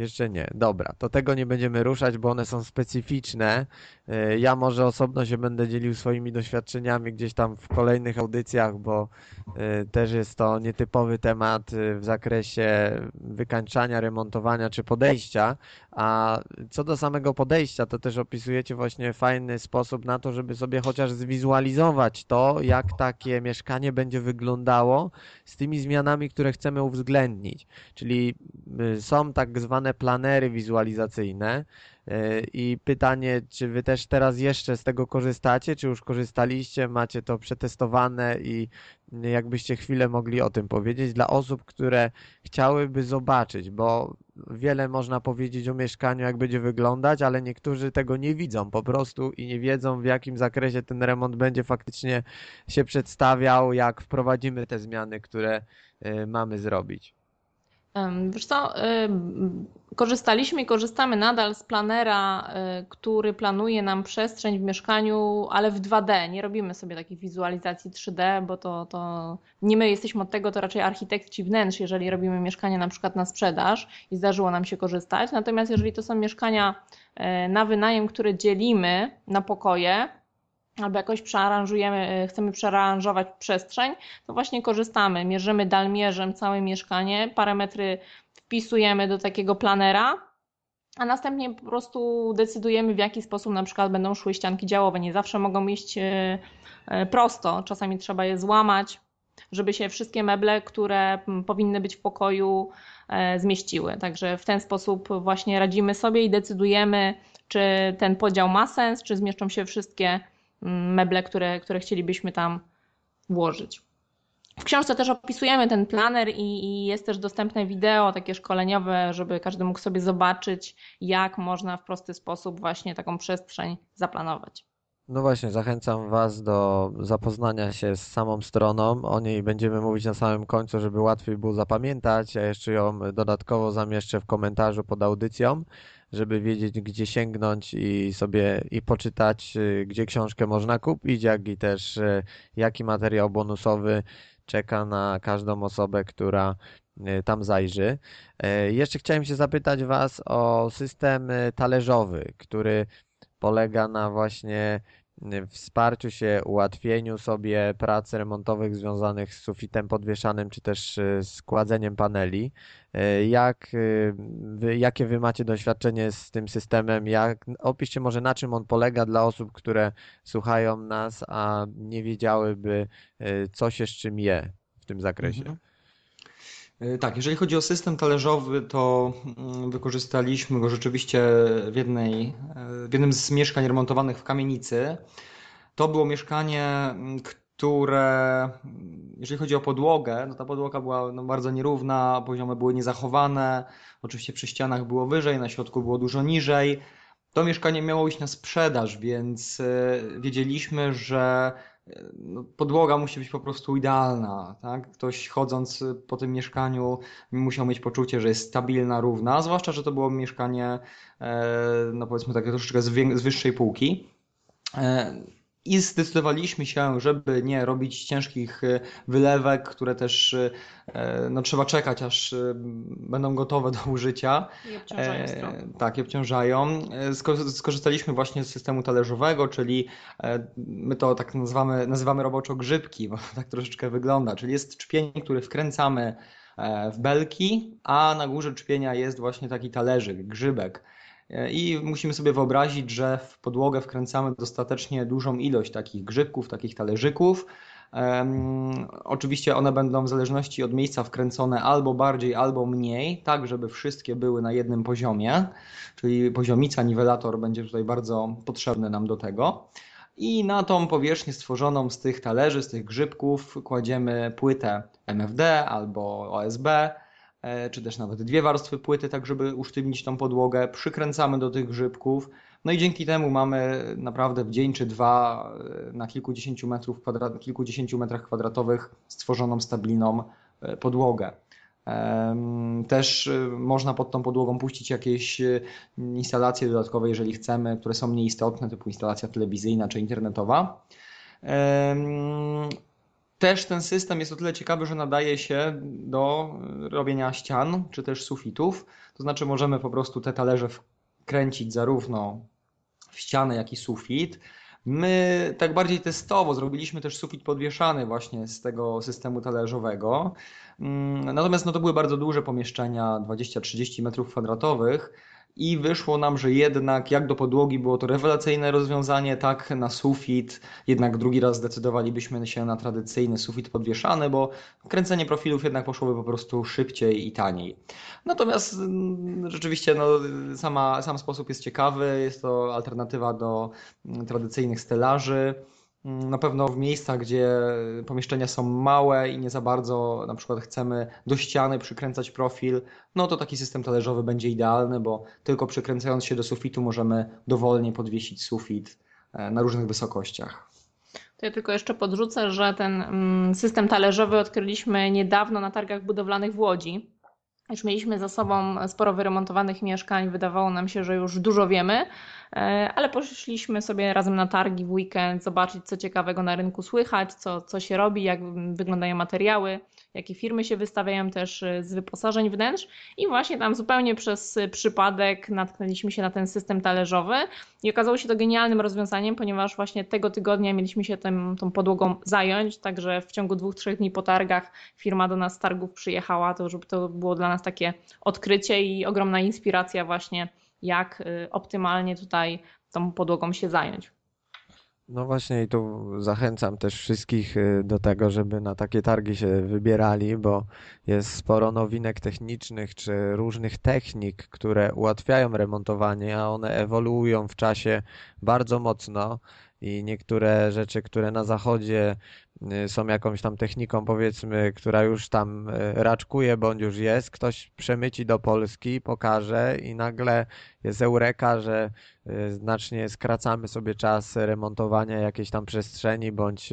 Jeszcze nie. Dobra, to tego nie będziemy ruszać, bo one są specyficzne. E, Ja może osobno się będę dzielił swoimi doświadczeniami gdzieś tam w kolejnych audycjach, bo e, też jest to nietypowy temat e, w zakresie wykańczania, remontowania czy podejścia. A co do samego podejścia, to też opisujecie właśnie fajny sposób na to, żeby sobie chociaż zwizualizować to, jak takie mieszkanie będzie wyglądało z tymi zmianami, które chcemy uwzględnić. Czyli y, są tak zwane planery wizualizacyjne y, i pytanie, czy wy też teraz jeszcze z tego korzystacie, czy już korzystaliście, macie to przetestowane i jakbyście chwilę mogli o tym powiedzieć dla osób, które chciałyby zobaczyć, bo wiele można powiedzieć o mieszkaniu, jak będzie wyglądać, ale niektórzy tego nie widzą po prostu i nie wiedzą, w jakim zakresie ten remont będzie faktycznie się przedstawiał, jak wprowadzimy te zmiany, które y, mamy zrobić. Wiesz co, korzystaliśmy i korzystamy nadal z planera, y, który planuje nam przestrzeń w mieszkaniu, ale w 2D. Nie robimy sobie takich wizualizacji 3D, bo to, to nie my jesteśmy od tego, to raczej architekci wnętrz, jeżeli robimy mieszkanie na przykład na sprzedaż i zdarzyło nam się korzystać. Natomiast jeżeli to są mieszkania y, na wynajem, które dzielimy na pokoje, albo jakoś przearanżujemy, y, chcemy przearanżować przestrzeń, to właśnie korzystamy, mierzymy dalmierzem całe mieszkanie, parametry wpisujemy do takiego planera, a następnie po prostu decydujemy, w jaki sposób na przykład będą szły ścianki działowe. Nie zawsze mogą iść y, y, prosto, czasami trzeba je złamać, żeby się wszystkie meble, które powinny być w pokoju, e, zmieściły. Także w ten sposób właśnie radzimy sobie i decydujemy, czy ten podział ma sens, czy zmieszczą się wszystkie meble, które, które chcielibyśmy tam włożyć. W książce też opisujemy ten planer i, i jest też dostępne wideo takie szkoleniowe, żeby każdy mógł sobie zobaczyć, jak można w prosty sposób właśnie taką przestrzeń zaplanować. No właśnie, zachęcam Was do zapoznania się z samą stroną. O niej będziemy mówić na samym końcu, żeby łatwiej było zapamiętać. Ja jeszcze ją dodatkowo zamieszczę w komentarzu pod audycją, żeby wiedzieć, gdzie sięgnąć i sobie i poczytać, y, gdzie książkę można kupić, jak i też y, jaki materiał bonusowy czeka na każdą osobę, która y, tam zajrzy. E, Jeszcze chciałem się zapytać Was o system talerzowy, który polega na właśnie wsparciu się, ułatwieniu sobie prac remontowych związanych z sufitem podwieszanym, czy też y, z kładzeniem paneli. Y, Jak, wy, jakie wy macie doświadczenie z tym systemem? Jak, opiszcie może na czym on polega dla osób, które słuchają nas, a nie wiedziałyby, co się z czym je w tym zakresie. Mhm. Y, Tak, jeżeli chodzi o system talerzowy, to mm, wykorzystaliśmy go rzeczywiście w jednej, y, w jednym z mieszkań remontowanych w kamienicy. To było mieszkanie, mm, które, mm, jeżeli chodzi o podłogę, no ta podłoga była no, bardzo nierówna, poziomy były niezachowane, oczywiście przy ścianach było wyżej, na środku było dużo niżej. To mieszkanie miało iść na sprzedaż, więc y, wiedzieliśmy, że no, podłoga musi być po prostu idealna, tak? Ktoś chodząc po tym mieszkaniu musiał mieć poczucie, że jest stabilna, równa, zwłaszcza, że to było mieszkanie, e, no powiedzmy takie troszeczkę z, z wyższej półki. E, I zdecydowaliśmy się, żeby nie robić ciężkich e, wylewek, które też e, no, trzeba czekać, aż e, będą gotowe do użycia. I obciążają E, stronę. tak, i obciążają. E, sko- Skorzystaliśmy właśnie z systemu talerzowego, czyli e, my to tak nazywamy, nazywamy roboczo grzybki, bo tak troszeczkę wygląda. Czyli jest czpień, który wkręcamy e, w belki, a na górze czpienia jest właśnie taki talerzyk, grzybek. I musimy sobie wyobrazić, że w podłogę wkręcamy dostatecznie dużą ilość takich grzybków, takich talerzyków. Um, oczywiście one będą w zależności od miejsca wkręcone albo bardziej, albo mniej, tak żeby wszystkie były na jednym poziomie, czyli poziomica, niwelator będzie tutaj bardzo potrzebny nam do tego. I na tą powierzchnię stworzoną z tych talerzy, z tych grzybków kładziemy płytę MFD albo OSB, e, czy też nawet dwie warstwy płyty, tak żeby usztywnić tą podłogę. Przykręcamy do tych grzybków. No i dzięki temu mamy naprawdę w dzień czy dwa e, na kilkudziesięciu, metrów kwadrat, kilkudziesięciu metrach kwadratowych stworzoną stabilną e, podłogę. Też można pod tą podłogą puścić jakieś instalacje dodatkowe, jeżeli chcemy, które są nieistotne, typu instalacja telewizyjna czy internetowa. Też ten system jest o tyle ciekawy, że nadaje się do robienia ścian czy też sufitów. To znaczy możemy po prostu te talerze wkręcić zarówno w ścianę, jak i sufit. My tak bardziej testowo zrobiliśmy też sufit podwieszany właśnie z tego systemu talerzowego. Mm, natomiast no, to były bardzo duże pomieszczenia, 20-30 metrów kwadratowych i wyszło nam, że jednak jak do podłogi było to rewelacyjne rozwiązanie, tak na sufit, jednak drugi raz zdecydowalibyśmy się na tradycyjny sufit podwieszany, bo kręcenie profilów jednak poszłoby po prostu szybciej i taniej. Natomiast mm, rzeczywiście no, sama, sam sposób jest ciekawy, jest to alternatywa do mm, tradycyjnych stelaży. Na pewno w miejscach, gdzie pomieszczenia są małe i nie za bardzo na przykład chcemy do ściany przykręcać profil, no to taki system talerzowy będzie idealny, bo tylko przykręcając się do sufitu możemy dowolnie podwiesić sufit e, na różnych wysokościach. To ja tylko jeszcze podrzucę, że ten mm, system talerzowy odkryliśmy niedawno na targach budowlanych w Łodzi. Już mieliśmy za sobą sporo wyremontowanych mieszkań, wydawało nam się, że już dużo wiemy, ale poszliśmy sobie razem na targi w weekend, zobaczyć co ciekawego na rynku słychać, co, co się robi, jak wyglądają materiały jakie firmy się wystawiają też y, z wyposażeń wnętrz. I właśnie tam zupełnie przez przypadek natknęliśmy się na ten system talerzowy i okazało się to genialnym rozwiązaniem, ponieważ właśnie tego tygodnia mieliśmy się tym, tą podłogą zająć, także w ciągu dwóch, trzech dni po targach firma do nas z targów przyjechała, to żeby to było dla nas takie odkrycie i ogromna inspiracja właśnie jak y, optymalnie tutaj tą podłogą się zająć. No właśnie i tu zachęcam też wszystkich y, do tego, żeby na takie targi się wybierali, bo jest sporo nowinek technicznych czy różnych technik, które ułatwiają remontowanie, a one ewoluują w czasie bardzo mocno i niektóre rzeczy, które na zachodzie są jakąś tam techniką, powiedzmy, która już tam y, raczkuje bądź już jest, ktoś przemyci do Polski, pokaże i nagle jest eureka, że y, znacznie skracamy sobie czas remontowania jakiejś tam przestrzeni bądź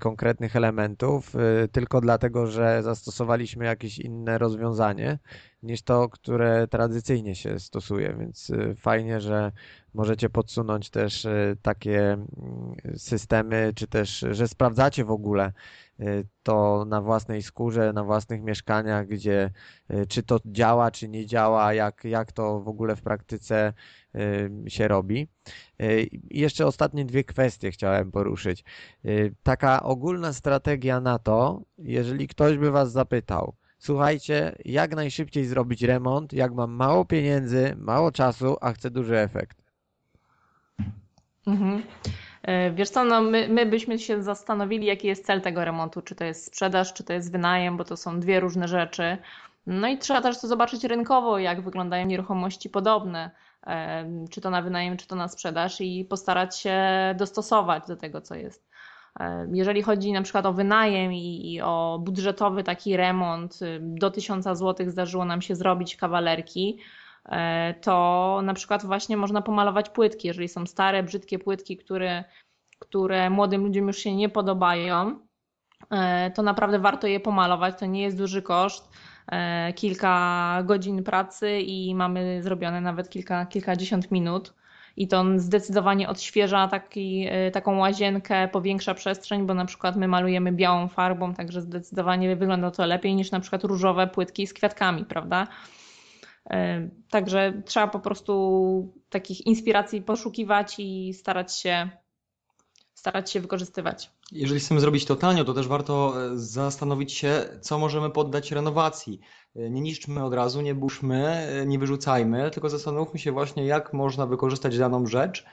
konkretnych elementów, tylko dlatego, że zastosowaliśmy jakieś inne rozwiązanie niż to, które tradycyjnie się stosuje, więc fajnie, że możecie podsunąć też e, takie mm, systemy, czy też, że sprawdzacie w ogóle e, to na własnej skórze, na własnych mieszkaniach, gdzie czy to działa, czy nie działa, jak, jak to w ogóle w praktyce się robi. I jeszcze ostatnie dwie kwestie chciałem poruszyć. Taka ogólna strategia na to, jeżeli ktoś by Was zapytał, słuchajcie, jak najszybciej zrobić remont, jak mam mało pieniędzy, mało czasu, a chcę duży efekt. Mhm. E, wiesz co, no my, my byśmy się zastanowili, jaki jest cel tego remontu, czy to jest sprzedaż, czy to jest wynajem, bo to są dwie różne rzeczy. No i trzeba też to zobaczyć rynkowo, jak wyglądają nieruchomości podobne, e, czy to na wynajem, czy to na sprzedaż i postarać się dostosować do tego, co jest. Jeżeli chodzi na przykład o wynajem i, i o budżetowy taki remont, do 1000 zł zdarzyło nam się zrobić kawalerki, E, to na przykład właśnie można pomalować płytki. Jeżeli są stare, brzydkie płytki, które, które młodym ludziom już się nie podobają, e, to naprawdę warto je pomalować. To nie jest duży koszt. E, kilka godzin pracy i mamy zrobione nawet kilka, kilkadziesiąt minut. I to zdecydowanie odświeża taki, taką łazienkę, powiększa przestrzeń, bo na przykład my malujemy białą farbą, także zdecydowanie wygląda to lepiej niż na przykład różowe płytki z kwiatkami, prawda? E, także trzeba po prostu takich inspiracji poszukiwać i starać się starać się wykorzystywać. Jeżeli chcemy zrobić to tanio, to też warto e, zastanowić się, co możemy poddać renowacji. E, nie niszczmy od razu, nie burzmy, e, nie wyrzucajmy, tylko zastanówmy się właśnie, jak można wykorzystać daną rzecz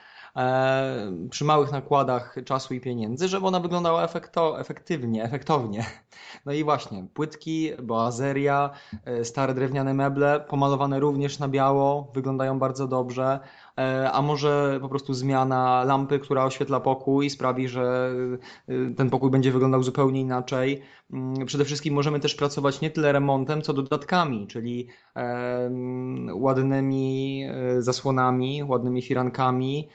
przy małych nakładach czasu i pieniędzy, żeby ona wyglądała efekto, efektywnie, efektownie. No i właśnie, płytki, boazeria, stare drewniane meble, pomalowane również na biało, wyglądają bardzo dobrze. E, a może po prostu zmiana lampy, która oświetla pokój sprawi, że e, ten pokój będzie wyglądał zupełnie inaczej. Mm, przede wszystkim możemy też pracować nie tyle remontem, co dodatkami, czyli ładnymi e, zasłonami, ładnymi firankami,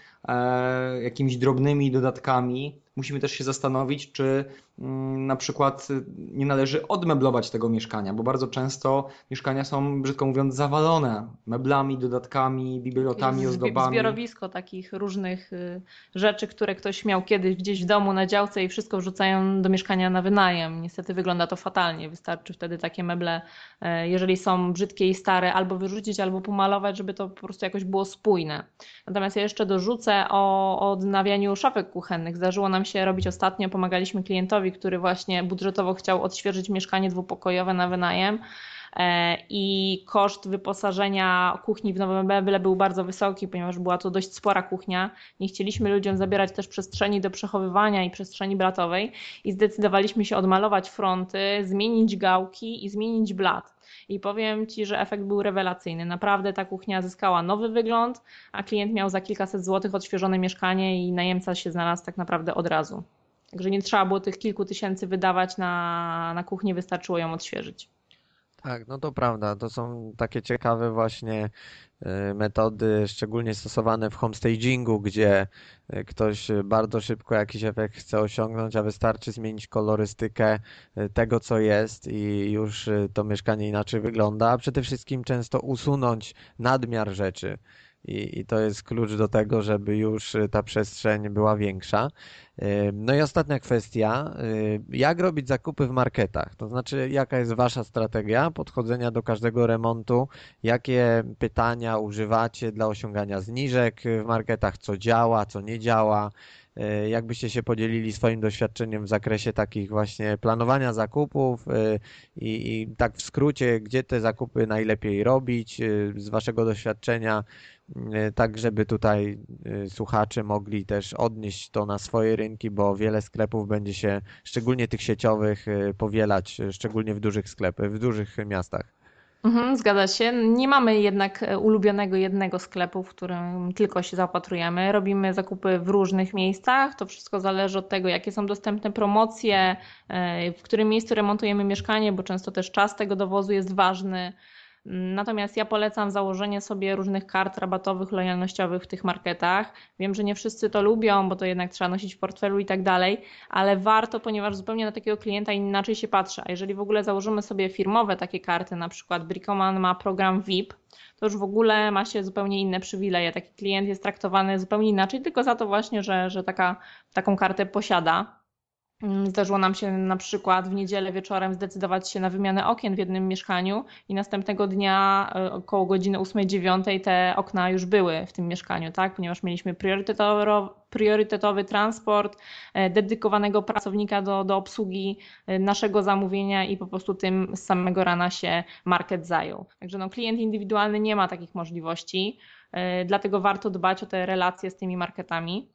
jakimiś drobnymi dodatkami. Musimy też się zastanowić, czy Mm, na przykład y, nie należy odmeblować tego mieszkania, bo bardzo często mieszkania są, brzydko mówiąc, zawalone meblami, dodatkami, bibliotami, ozdobami. Zbiorowisko takich różnych y, rzeczy, które ktoś miał kiedyś gdzieś w domu na działce i wszystko wrzucają do mieszkania na wynajem. Niestety wygląda to fatalnie. Wystarczy wtedy takie meble, e, jeżeli są brzydkie i stare, albo wyrzucić, albo pomalować, żeby to po prostu jakoś było spójne. Natomiast ja jeszcze dorzucę o odnawianiu szafek kuchennych. Zdarzyło nam się robić ostatnio, pomagaliśmy klientowi który właśnie budżetowo chciał odświeżyć mieszkanie dwupokojowe na wynajem e, i koszt wyposażenia kuchni w nowe meble był bardzo wysoki, ponieważ była to dość spora kuchnia. Nie chcieliśmy ludziom zabierać też przestrzeni do przechowywania i przestrzeni blatowej i zdecydowaliśmy się odmalować fronty, zmienić gałki i zmienić blat. I powiem Ci, że efekt był rewelacyjny. Naprawdę ta kuchnia zyskała nowy wygląd, a klient miał za kilkaset złotych odświeżone mieszkanie i najemca się znalazł tak naprawdę od razu. Także nie trzeba było tych kilku tysięcy wydawać na, na kuchnię, wystarczyło ją odświeżyć. Tak, no to prawda. To są takie ciekawe właśnie y, metody, szczególnie stosowane w homestagingu, gdzie y, ktoś bardzo szybko jakiś efekt chce osiągnąć, a wystarczy zmienić kolorystykę y, tego, co jest i już to mieszkanie inaczej wygląda, a przede wszystkim często usunąć nadmiar rzeczy. I, I, to jest klucz do tego, żeby już ta przestrzeń była większa. No i ostatnia kwestia, jak robić zakupy w marketach? To znaczy, jaka jest Wasza strategia podchodzenia do każdego remontu? Jakie pytania używacie dla osiągania zniżek w marketach? Co działa, co nie działa? Jakbyście się podzielili swoim doświadczeniem w zakresie takich właśnie planowania zakupów i, i tak w skrócie, gdzie te zakupy najlepiej robić z Waszego doświadczenia? E, tak żeby tutaj e, słuchacze mogli też odnieść to na swoje rynki, bo wiele sklepów będzie się, szczególnie tych sieciowych, e, powielać, szczególnie w dużych sklepach, w dużych miastach. Mhm, zgadza się. Nie mamy jednak ulubionego jednego sklepu, w którym tylko się zaopatrujemy. Robimy zakupy w różnych miejscach. To wszystko zależy od tego, jakie są dostępne promocje, w którym miejscu remontujemy mieszkanie, bo często też czas tego dowozu jest ważny. Natomiast ja polecam założenie sobie różnych kart rabatowych, lojalnościowych w tych marketach. Wiem, że nie wszyscy to lubią, bo to jednak trzeba nosić w portfelu i tak dalej, ale warto, ponieważ zupełnie na takiego klienta inaczej się patrzy. A jeżeli w ogóle założymy sobie firmowe takie karty, na przykład Bricoman ma program VIP, to już w ogóle ma się zupełnie inne przywileje. Taki klient jest traktowany zupełnie inaczej, tylko za to właśnie, że, że taka, taką kartę posiada. Mm, zdarzyło nam się na przykład w niedzielę wieczorem zdecydować się na wymianę okien w jednym mieszkaniu i następnego dnia e, około godziny 8-9 te okna już były w tym mieszkaniu, tak? ponieważ mieliśmy priorytetowy transport, e, dedykowanego pracownika do, do obsługi e, naszego zamówienia i po prostu tym z samego rana się market zajął. Także no, klient indywidualny nie ma takich możliwości, dlatego warto dbać o te relacje z tymi marketami.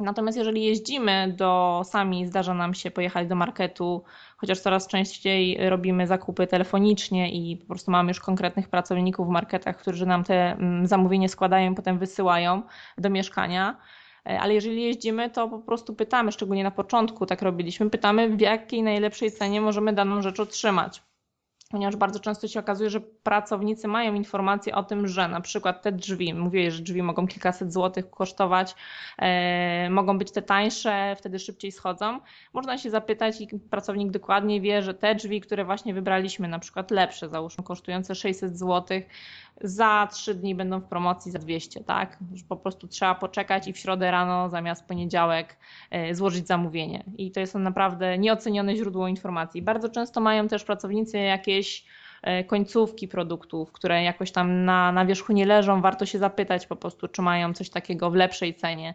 Natomiast jeżeli jeździmy do, sami zdarza nam się pojechać do marketu, chociaż coraz częściej robimy zakupy telefonicznie i po prostu mamy już konkretnych pracowników w marketach, którzy nam te mm, zamówienie składają i potem wysyłają do mieszkania. E, ale jeżeli jeździmy, to po prostu pytamy, szczególnie na początku tak robiliśmy, pytamy w jakiej najlepszej cenie możemy daną rzecz otrzymać ponieważ bardzo często się okazuje, że pracownicy mają informacje o tym, że na przykład te drzwi, mówię, że drzwi mogą kilkaset złotych kosztować, e, mogą być te tańsze, wtedy szybciej schodzą. Można się zapytać i pracownik dokładnie wie, że te drzwi, które właśnie wybraliśmy, na przykład lepsze, załóżmy kosztujące 600 złotych, za 3 dni będą w promocji za 200, tak? Już po prostu trzeba poczekać i w środę rano zamiast poniedziałek e, złożyć zamówienie. I to jest naprawdę nieocenione źródło informacji. Bardzo często mają też pracownicy jakieś e, końcówki produktów, które jakoś tam na, na wierzchu nie leżą. Warto się zapytać po prostu, czy mają coś takiego w lepszej cenie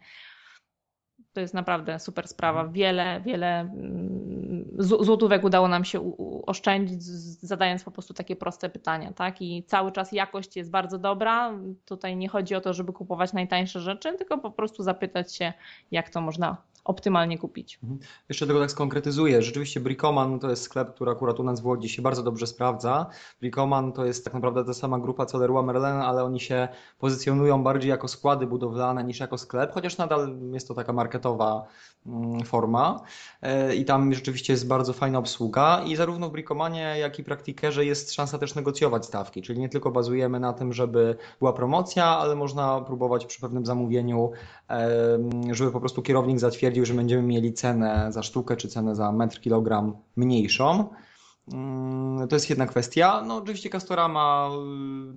to jest naprawdę super sprawa. Wiele, wiele mm, złotówek udało nam się oszczędzić, zadając po prostu takie proste pytania, tak? I cały czas jakość jest bardzo dobra. Tutaj nie chodzi o to, żeby kupować najtańsze rzeczy, tylko po prostu zapytać się, jak to można optymalnie kupić. Mhm. Jeszcze tego tak skonkretyzuję. Rzeczywiście Bricoman to jest sklep, który akurat u nas w Łodzi się bardzo dobrze sprawdza. Bricoman to jest tak naprawdę ta sama grupa co Leroy Merlin, ale oni się pozycjonują bardziej jako składy budowlane niż jako sklep, chociaż nadal jest to taka marketowa mm, forma e, i tam rzeczywiście jest bardzo fajna obsługa i zarówno w Bricomanie, jak i Praktikerze jest szansa też negocjować stawki, czyli nie tylko bazujemy na tym, żeby była promocja, ale można próbować przy pewnym zamówieniu, żeby po prostu kierownik zatwierdził stwierdził, że będziemy mieli cenę za sztukę czy cenę za metr kilogram mniejszą. Mm, to jest jedna kwestia. No oczywiście Castorama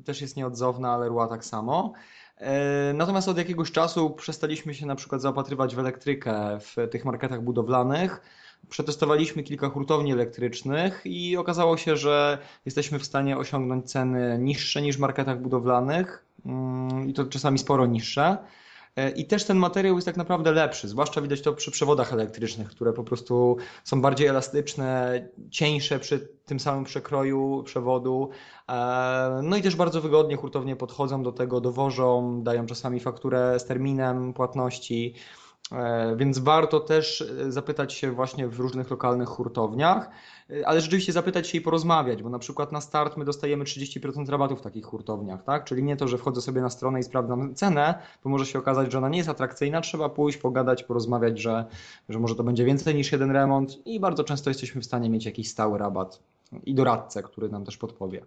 y, też jest nieodzowna, ale Rua tak samo. E, natomiast od jakiegoś czasu przestaliśmy się na przykład zaopatrywać w elektrykę w tych marketach budowlanych. Przetestowaliśmy kilka hurtowni elektrycznych i okazało się, że jesteśmy w stanie osiągnąć ceny niższe niż w marketach budowlanych mm, i to czasami sporo niższe. E, I też ten materiał jest tak naprawdę lepszy, zwłaszcza widać to przy przewodach elektrycznych, które po prostu są bardziej elastyczne, cieńsze przy tym samym przekroju przewodu. E, no i też bardzo wygodnie hurtownie podchodzą do tego, dowożą, dają czasami fakturę z terminem płatności. E, więc warto też e, zapytać się właśnie w różnych lokalnych hurtowniach, e, ale rzeczywiście zapytać się i porozmawiać, bo na przykład na start my dostajemy 30% rabatu w takich hurtowniach, tak? Czyli nie to, że wchodzę sobie na stronę i sprawdzam cenę, bo może się okazać, że ona nie jest atrakcyjna, trzeba pójść, pogadać, porozmawiać, że, że może to będzie więcej niż jeden remont i bardzo często jesteśmy w stanie mieć jakiś stały rabat i doradcę, który nam też podpowie.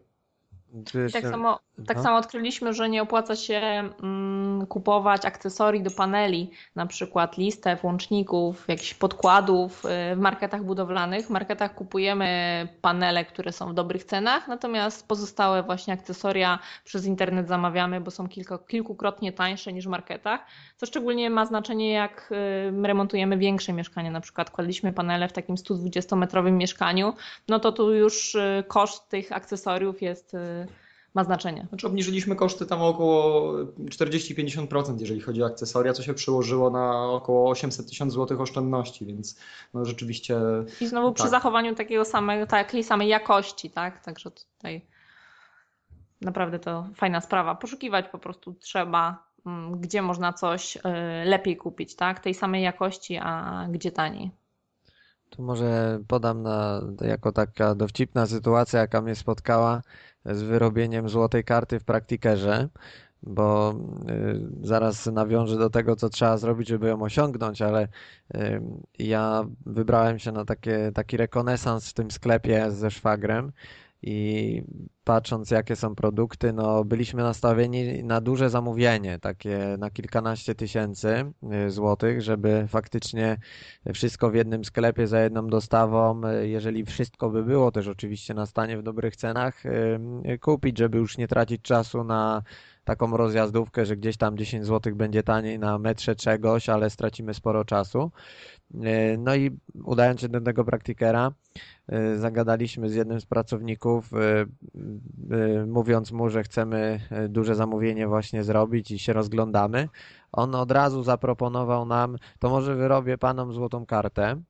Tak samo, tak samo odkryliśmy, że nie opłaca się mm, kupować akcesorii do paneli, na przykład listew, łączników, jakichś podkładów y, w marketach budowlanych. W marketach kupujemy panele, które są w dobrych cenach, natomiast pozostałe właśnie akcesoria przez internet zamawiamy, bo są kilka, kilkukrotnie tańsze niż w marketach, co szczególnie ma znaczenie jak y, remontujemy większe mieszkanie, na przykład kładliśmy panele w takim 120-metrowym mieszkaniu, no to tu już y, koszt tych akcesoriów jest ma znaczenie. Znaczy obniżyliśmy koszty tam około 40-50%, jeżeli chodzi o akcesoria, co się przyłożyło na około 800 tysięcy złotych oszczędności, więc no rzeczywiście... I znowu tak. przy zachowaniu takiego samego, takiej samej jakości, tak? Także tutaj naprawdę to fajna sprawa. Poszukiwać po prostu trzeba, mm, gdzie można coś y, lepiej kupić, tak? Tej samej jakości, a gdzie taniej. Tu może podam na, jako taka dowcipna sytuacja, jaka mnie spotkała z wyrobieniem złotej karty w praktikerze, bo y, zaraz nawiążę do tego, co trzeba zrobić, żeby ją osiągnąć, ale y, ja wybrałem się na takie, taki rekonesans w tym sklepie ze szwagrem i patrząc jakie są produkty, no byliśmy nastawieni na duże zamówienie, takie na kilkanaście tysięcy y, złotych, żeby faktycznie wszystko w jednym sklepie za jedną dostawą, y, jeżeli wszystko by było też oczywiście na stanie w dobrych cenach, kupić, żeby już nie tracić czasu na taką rozjazdówkę, że gdzieś tam 10 zł będzie taniej na metrze czegoś, ale stracimy sporo czasu. E, no i udając się do tego praktikera, e, zagadaliśmy z jednym z pracowników, e, mówiąc mu, że chcemy duże zamówienie właśnie zrobić i się rozglądamy. On od razu zaproponował nam, to może wyrobię panom złotą kartę.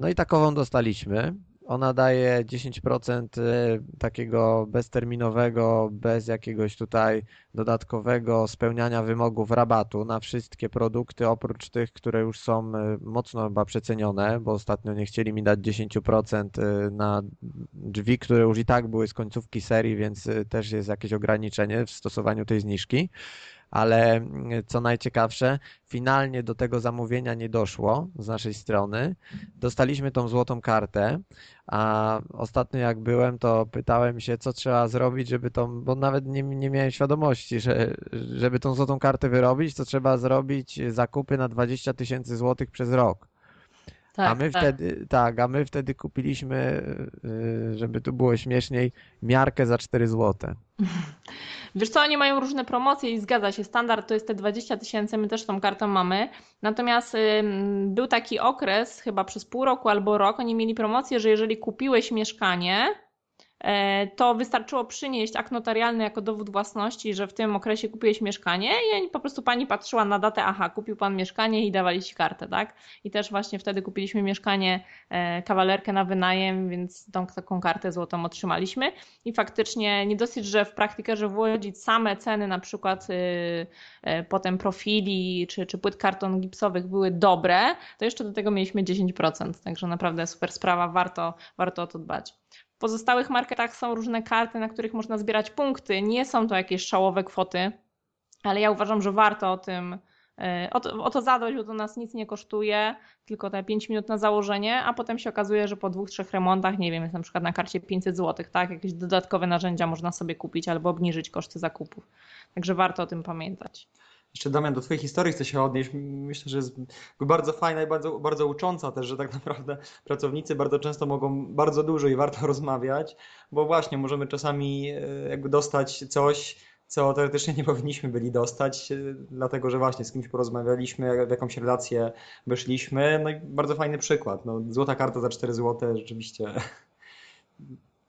No i takową dostaliśmy. Ona daje 10% y, takiego bezterminowego, bez jakiegoś tutaj dodatkowego spełniania wymogów rabatu na wszystkie produkty, oprócz tych, które już są y, mocno chyba przecenione, bo ostatnio nie chcieli mi dać 10% y, na drzwi, które już i tak były z końcówki serii, więc też jest jakieś ograniczenie w stosowaniu tej zniżki ale mm, co najciekawsze, finalnie do tego zamówienia nie doszło z naszej strony. Dostaliśmy tą złotą kartę, a ostatnio jak byłem, to pytałem się, co trzeba zrobić, żeby tą, bo nawet nie, nie miałem świadomości, że żeby tą złotą kartę wyrobić, to trzeba zrobić zakupy na 20 tysięcy złotych przez rok. Tak, a my tak. wtedy, tak, a my wtedy kupiliśmy, y, żeby tu było śmieszniej, miarkę za 4 złote. Wiesz co, oni mają różne promocje i zgadza się, standard to jest te 20 tysięcy, my też tą kartę mamy. Natomiast y, był taki okres, chyba przez pół roku albo rok, oni mieli promocję, że jeżeli kupiłeś mieszkanie to wystarczyło przynieść akt notarialny jako dowód własności, że w tym okresie kupiłeś mieszkanie i po prostu pani patrzyła na datę, aha, kupił pan mieszkanie i dawali ci kartę, tak? I też właśnie wtedy kupiliśmy mieszkanie, e, kawalerkę na wynajem, więc tą taką kartę złotą otrzymaliśmy i faktycznie nie dosyć, że w praktykerze w Łodzi same ceny na przykład y, e, potem profili czy, czy płyt karton gipsowych były dobre, to jeszcze do tego mieliśmy 10%, także naprawdę super sprawa, warto, warto o to dbać. W pozostałych marketach są różne karty, na których można zbierać punkty. Nie są to jakieś szałowe kwoty, ale ja uważam, że warto o tym e, o to, o to zadbać, bo to nas nic nie kosztuje, tylko te 5 minut na założenie, a potem się okazuje, że po dwóch, trzech remontach, nie wiem, jest na przykład na karcie 500 zł, tak? Jakieś dodatkowe narzędzia można sobie kupić albo obniżyć koszty zakupów. Także warto o tym pamiętać. Jeszcze Damian, do Twojej historii chcę się odnieść. Myślę, że jest bardzo fajna i bardzo, bardzo ucząca też, że tak naprawdę pracownicy bardzo często mogą bardzo dużo i warto rozmawiać, bo właśnie możemy czasami e, jakby dostać coś, co teoretycznie nie powinniśmy byli dostać, e, dlatego że właśnie z kimś porozmawialiśmy, w jakąś relację weszliśmy. No i bardzo fajny przykład. No, złota karta za 4 złote rzeczywiście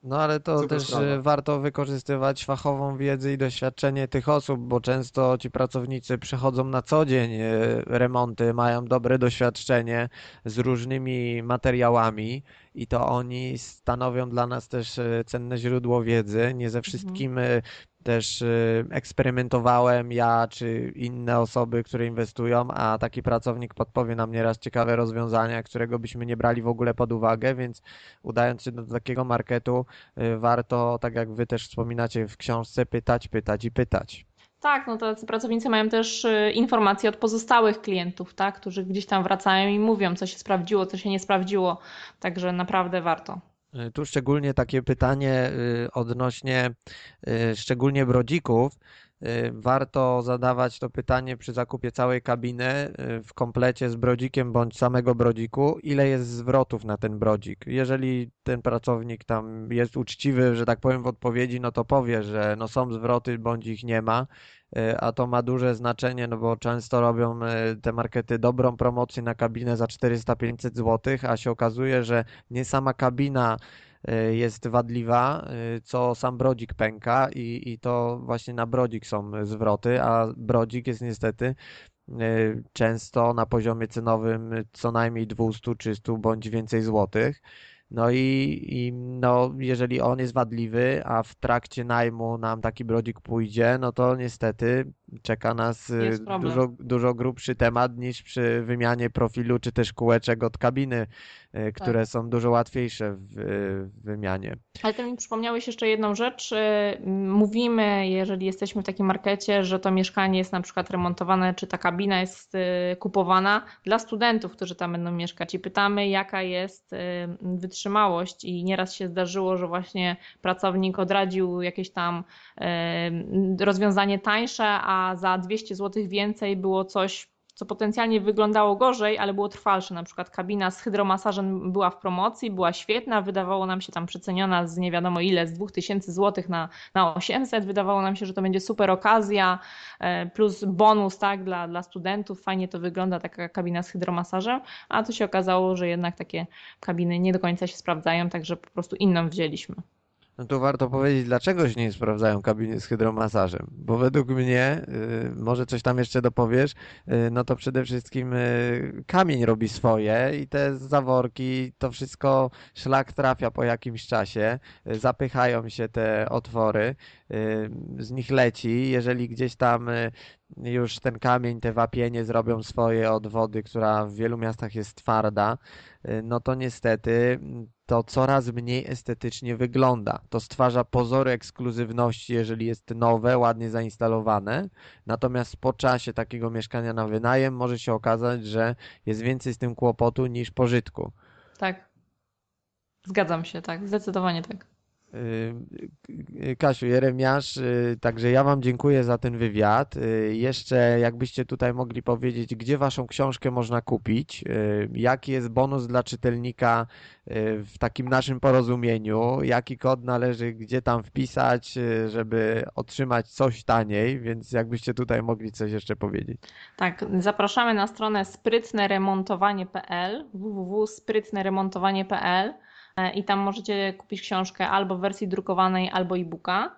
No ale to Super też sprawa. y, warto wykorzystywać fachową wiedzę i doświadczenie tych osób, bo często ci pracownicy przychodzą na co dzień y, remonty, mają dobre doświadczenie z różnymi materiałami i to oni stanowią dla nas też y, cenne źródło wiedzy. Nie ze wszystkim y, też y, eksperymentowałem ja czy inne osoby, które inwestują, a taki pracownik podpowie nam nieraz ciekawe rozwiązania, którego byśmy nie brali w ogóle pod uwagę, więc udając się do takiego marketu, y, warto, tak jak wy też wspominacie w książce, pytać, pytać i pytać. Tak, no tacy pracownicy mają też y, informacje od pozostałych klientów, tak, którzy gdzieś tam wracają i mówią, co się sprawdziło, co się nie sprawdziło, także naprawdę warto. Y, Tu szczególnie takie pytanie y, odnośnie y, szczególnie brodzików. Y, Warto zadawać to pytanie przy zakupie całej kabiny y, w komplecie z brodzikiem bądź samego brodziku, ile jest zwrotów na ten brodzik. Jeżeli ten pracownik tam jest uczciwy, że tak powiem, w odpowiedzi, no to powie, że no są zwroty bądź ich nie ma, y, a to ma duże znaczenie, no bo często robią te markety dobrą promocję na kabinę za 400-500 zł, a się okazuje, że nie sama kabina jest wadliwa, y, co sam brodzik pęka i, i to właśnie na brodzik są zwroty, a brodzik jest niestety y, często na poziomie cenowym co najmniej 200, 300 bądź więcej złotych. No i, i no, jeżeli on jest wadliwy, a w trakcie najmu nam taki brodzik pójdzie, no to niestety czeka nas y, dużo, dużo grubszy temat niż przy wymianie profilu czy też kółeczek od kabiny, y, które są dużo łatwiejsze w, y, wymianie. Ale ty mi przypomniałeś jeszcze jedną rzecz. Mówimy, jeżeli jesteśmy w takim markecie, że to mieszkanie jest na przykład remontowane, czy ta kabina jest kupowana dla studentów, którzy tam będą mieszkać i pytamy, jaka jest wytrzymałość i nieraz się zdarzyło, że właśnie pracownik odradził jakieś tam rozwiązanie tańsze, a za 200 zł więcej było coś co potencjalnie wyglądało gorzej, ale było trwalsze. Na przykład kabina z hydromasażem była w promocji, była świetna, wydawało nam się tam przeceniona z nie wiadomo ile, z 2000 zł na, na 800. Wydawało nam się, że to będzie super okazja, e, plus bonus tak, dla, dla studentów. Fajnie to wygląda, taka kabina z hydromasażem, a tu się okazało, że jednak takie kabiny nie do końca się sprawdzają, także po prostu inną wzięliśmy. No tu warto powiedzieć, dlaczego się nie sprawdzają kabiny z hydromasażem, bo według mnie, y, może coś tam jeszcze dopowiesz, y, no to przede wszystkim y, kamień robi swoje i te zaworki, to wszystko szlak trafia po jakimś czasie, zapychają się te otwory, z nich leci, jeżeli gdzieś tam już ten kamień, te wapienie zrobią swoje od wody, która w wielu miastach jest twarda, no to niestety to coraz mniej estetycznie wygląda. To stwarza pozory ekskluzywności, jeżeli jest nowe, ładnie zainstalowane. Natomiast po czasie takiego mieszkania na wynajem może się okazać, że jest więcej z tym kłopotu niż pożytku. Tak. Zgadzam się, tak, zdecydowanie tak. Yy, Kasiu, Jeremiasz, yy, także ja Wam dziękuję za ten wywiad. Jeszcze jakbyście tutaj mogli powiedzieć, gdzie Waszą książkę można kupić, jaki jest bonus dla czytelnika w takim naszym porozumieniu, jaki kod należy gdzie tam wpisać, żeby otrzymać coś taniej, więc jakbyście tutaj mogli coś jeszcze powiedzieć. Tak, zapraszamy na stronę sprytneremontowanie.pl www.sprytneremontowanie.pl i tam możecie kupić książkę albo w wersji drukowanej, albo e-booka.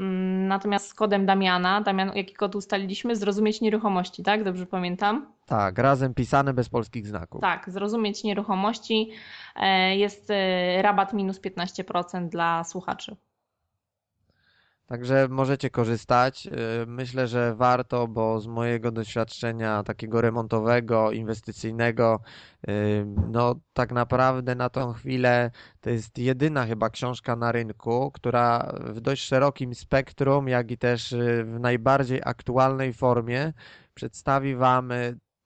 Mm, Natomiast z kodem Damiana, Damian, jaki kod ustaliliśmy? Zrozumieć nieruchomości, tak? Dobrze pamiętam? Tak, razem pisane bez polskich znaków. Tak, zrozumieć nieruchomości e, jest e, rabat minus 15% dla słuchaczy. Także możecie korzystać. Y, Myślę, że warto, bo z mojego doświadczenia takiego remontowego, inwestycyjnego, y, no tak naprawdę na tą chwilę to jest jedyna chyba książka na rynku, która w dość szerokim spektrum, jak i też y, w najbardziej aktualnej formie przedstawi Wam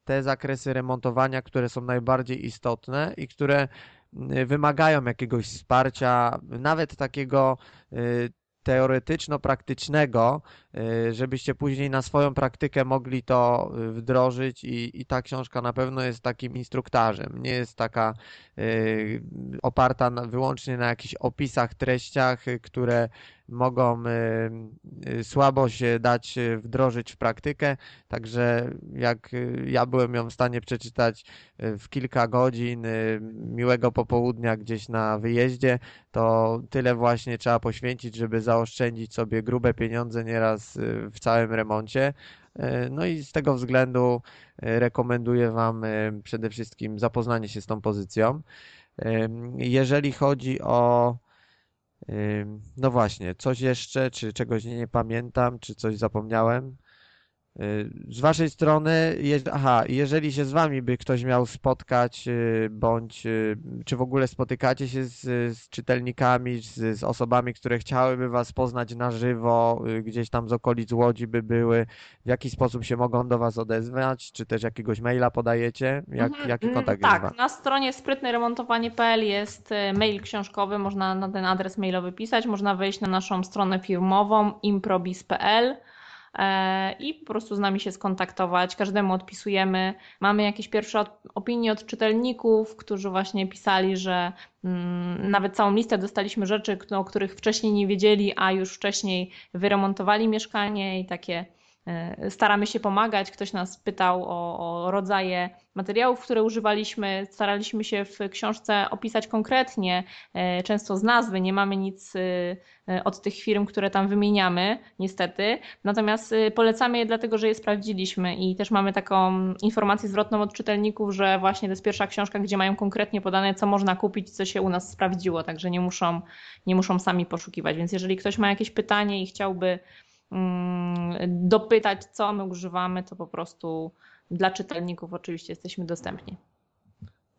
te zakresy remontowania, które są najbardziej istotne i które wymagają jakiegoś wsparcia, nawet takiego teoretyczno-praktycznego, y, żebyście później na swoją praktykę mogli to y, wdrożyć i, i ta książka na pewno jest takim instruktarzem. Nie jest taka y, oparta na, wyłącznie na jakichś opisach, treściach, które mogą y, y, słabo się dać y, wdrożyć w praktykę. Także jak ja byłem ją w stanie przeczytać w kilka godzin miłego popołudnia gdzieś na wyjeździe, to tyle właśnie trzeba poświęcić, żeby zaoszczędzić sobie grube pieniądze nieraz w całym remoncie. No i z tego względu rekomenduję Wam przede wszystkim zapoznanie się z tą pozycją. Jeżeli chodzi o no właśnie, coś jeszcze, czy czegoś nie, pamiętam, czy coś zapomniałem? Y, Z waszej strony, je, aha, jeżeli się z wami by ktoś miał spotkać, y, bądź y, czy w ogóle spotykacie się z, z czytelnikami, z, z osobami, które chciałyby was poznać na żywo, gdzieś tam z okolic Łodzi by były, w jaki sposób się mogą do was odezwać, czy też jakiegoś maila podajecie? Jak, Mhm, jaki mm, kontakt jest Tak, wami? na stronie sprytneremontowanie.pl jest mail książkowy, można na ten adres mailowy pisać, można wejść na naszą stronę firmową improbis.pl i po prostu z nami się skontaktować. Każdemu odpisujemy. Mamy jakieś pierwsze opinie od czytelników, którzy właśnie pisali, że mm, nawet całą listę dostaliśmy rzeczy, o których wcześniej nie wiedzieli, a już wcześniej wyremontowali mieszkanie i takie e, staramy się pomagać. Ktoś nas pytał o, o rodzaje materiałów, które używaliśmy. Staraliśmy się w książce opisać konkretnie, e, często z nazwy. Nie mamy nic e, e, od tych firm, które tam wymieniamy, niestety. Natomiast e, polecamy je dlatego, że je sprawdziliśmy i też mamy taką informację zwrotną od czytelników, że właśnie to jest pierwsza książka, gdzie mają konkretnie podane, co można kupić, co się u nas sprawdziło, także nie muszą, nie muszą sami poszukiwać. Więc jeżeli ktoś ma jakieś pytanie i chciałby dopytać, co my używamy, to po prostu dla czytelników oczywiście jesteśmy dostępni.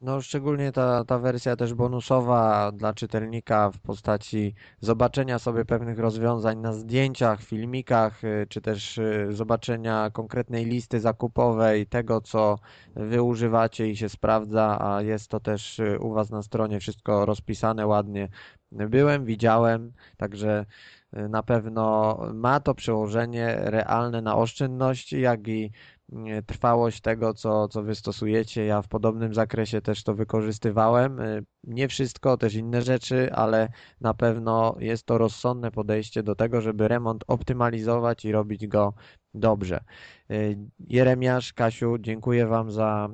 No, szczególnie ta, ta wersja też bonusowa dla czytelnika w postaci zobaczenia sobie pewnych rozwiązań na zdjęciach, filmikach, y, czy też y, zobaczenia konkretnej listy zakupowej, tego co wy używacie i się sprawdza, a jest to też y, u was na stronie wszystko rozpisane ładnie. Byłem, widziałem, także na pewno ma to przełożenie realne na oszczędności, jak i y, trwałość tego, co, co wy stosujecie. Ja w podobnym zakresie też to wykorzystywałem. Y, Nie wszystko, też inne rzeczy, ale na pewno jest to rozsądne podejście do tego, żeby remont optymalizować i robić go dobrze. Y, Jeremiasz, Kasiu, dziękuję wam za,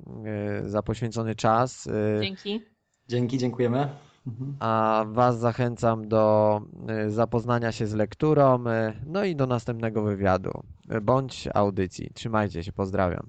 y, za poświęcony czas. Y, Dzięki. Dzięki, dziękujemy. Mhm. a Was zachęcam do y, zapoznania się z lekturą, y, no i do następnego wywiadu y, bądź audycji. Trzymajcie się, pozdrawiam.